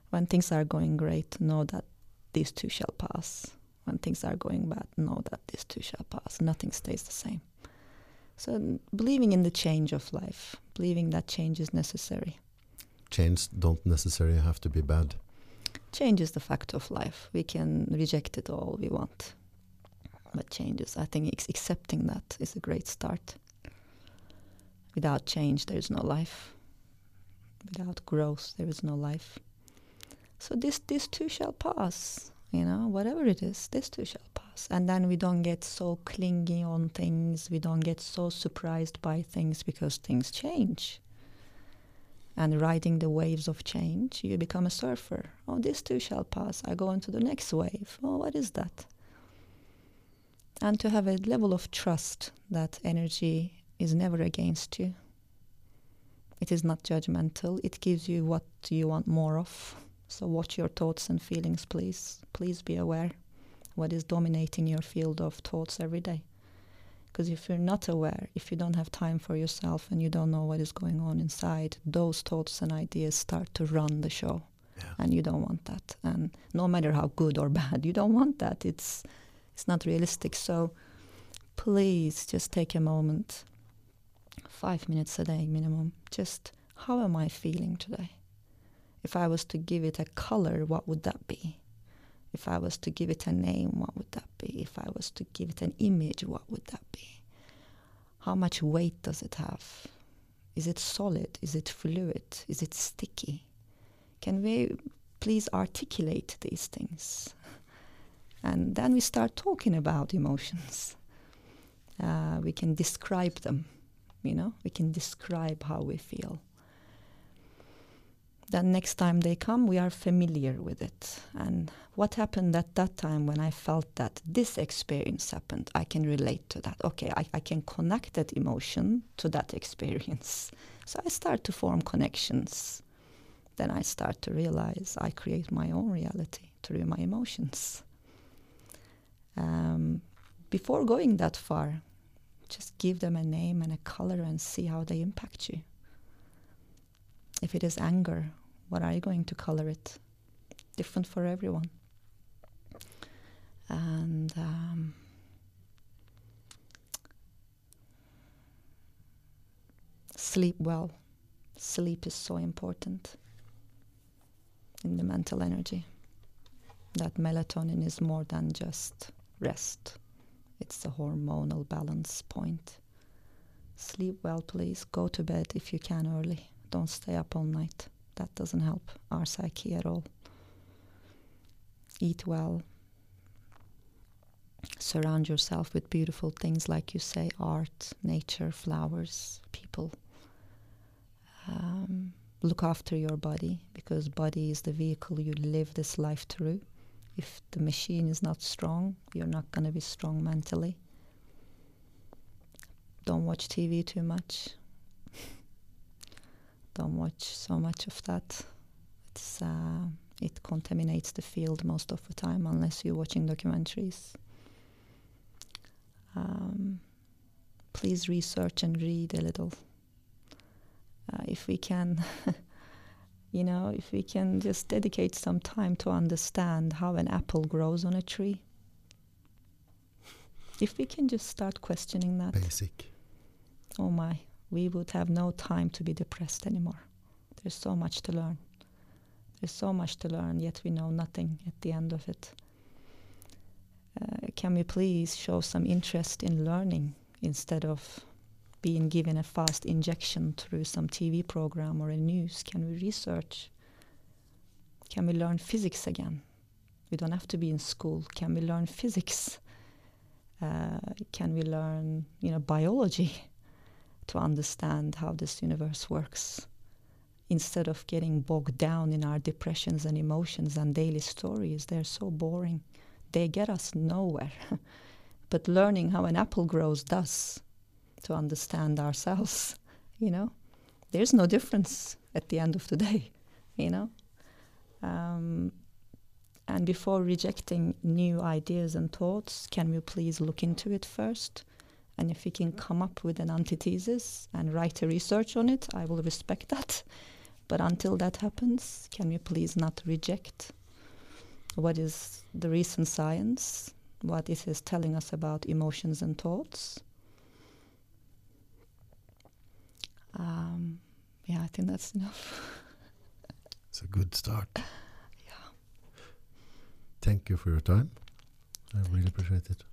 when things are going great, know that this too shall pass. When things are going bad, know that this too shall pass. Nothing stays the same. So believing in the change of life, believing that change is necessary. Change don't necessarily have to be bad. change is the fact of life. We can reject it all we want. But changes, I think ex- accepting that is a great start. Without change, there is no life. Without growth, there is no life. So this, this too shall pass. You know, whatever it is, this too shall pass. And then we don't get so clingy on things. We don't get so surprised by things because things change. and riding the waves of change, you become a surfer. Oh, this too shall pass. I go into the next wave. Oh, what is that? And to have a level of trust that energy is never against you. It is not judgmental. It gives you what you want more of. So watch your thoughts and feelings, please. Please be aware what is dominating your field of thoughts every day. Because if you're not aware, if you don't have time for yourself and you don't know what is going on inside, those thoughts and ideas start to run the show. Yeah. And you don't want that. And no matter how good or bad, you don't want that. It's it's not realistic. So please just take a moment, five minutes a day minimum. Just how am I feeling today? If I was to give it a color, what would that be? If I was to give it a name, what would that be? If I was to give it an image, what would that be? How much weight does it have? Is it solid? Is it fluid? Is it sticky? Can we please articulate these things? And then we start talking about emotions. Uh, we can describe them, you know, we can describe how we feel then next time they come, we are familiar with it. And what happened at that time when I felt that this experience happened, I can relate to that. Okay, I, I can connect that emotion to that experience. So I start to form connections. Then I start to realize I create my own reality through my emotions. Um, before going that far, just give them a name and a color and see how they impact you. If it is anger, what are you going to color it? Different for everyone. And um, sleep well. Sleep is so important in the mental energy. That melatonin is more than just rest, it's a hormonal balance point. Sleep well, please. Go to bed if you can early. Don't stay up all night. That doesn't help our psyche at all. Eat well. Surround yourself with beautiful things, like you say art, nature, flowers, people. Um, look after your body because body is the vehicle you live this life through. If the machine is not strong, you're not going to be strong mentally. Don't watch TV too much don't watch so much of that. It's uh, it contaminates the field most of the time unless you're watching documentaries. Um, please research and read a little. Uh, if we can, you know, if we can just dedicate some time to understand how an apple grows on a tree. If we can just start questioning that. Basic. Oh my we would have no time to be depressed anymore. There's so much to learn. There's so much to learn, yet we know nothing at the end of it. Uh, can we please show some interest in learning instead of being given a fast injection through some TV program or a news? Can we research? Can we learn physics again? We don't have to be in school. Can we learn physics? Uh, can we learn, you know, biology? To understand how this universe works instead of getting bogged down in our depressions and emotions and daily stories. They're so boring. They get us nowhere. but learning how an apple grows does to understand ourselves, you know. There's no difference at the end of the day, you know. Um, and before rejecting new ideas and thoughts, can we please look into it first? And if we can come up with an antithesis and write a research on it, I will respect that. But until that happens, can we please not reject what is the recent science, what it is telling us about emotions and thoughts? Um, yeah, I think that's enough. it's a good start. yeah. Thank you for your time. I really appreciate it.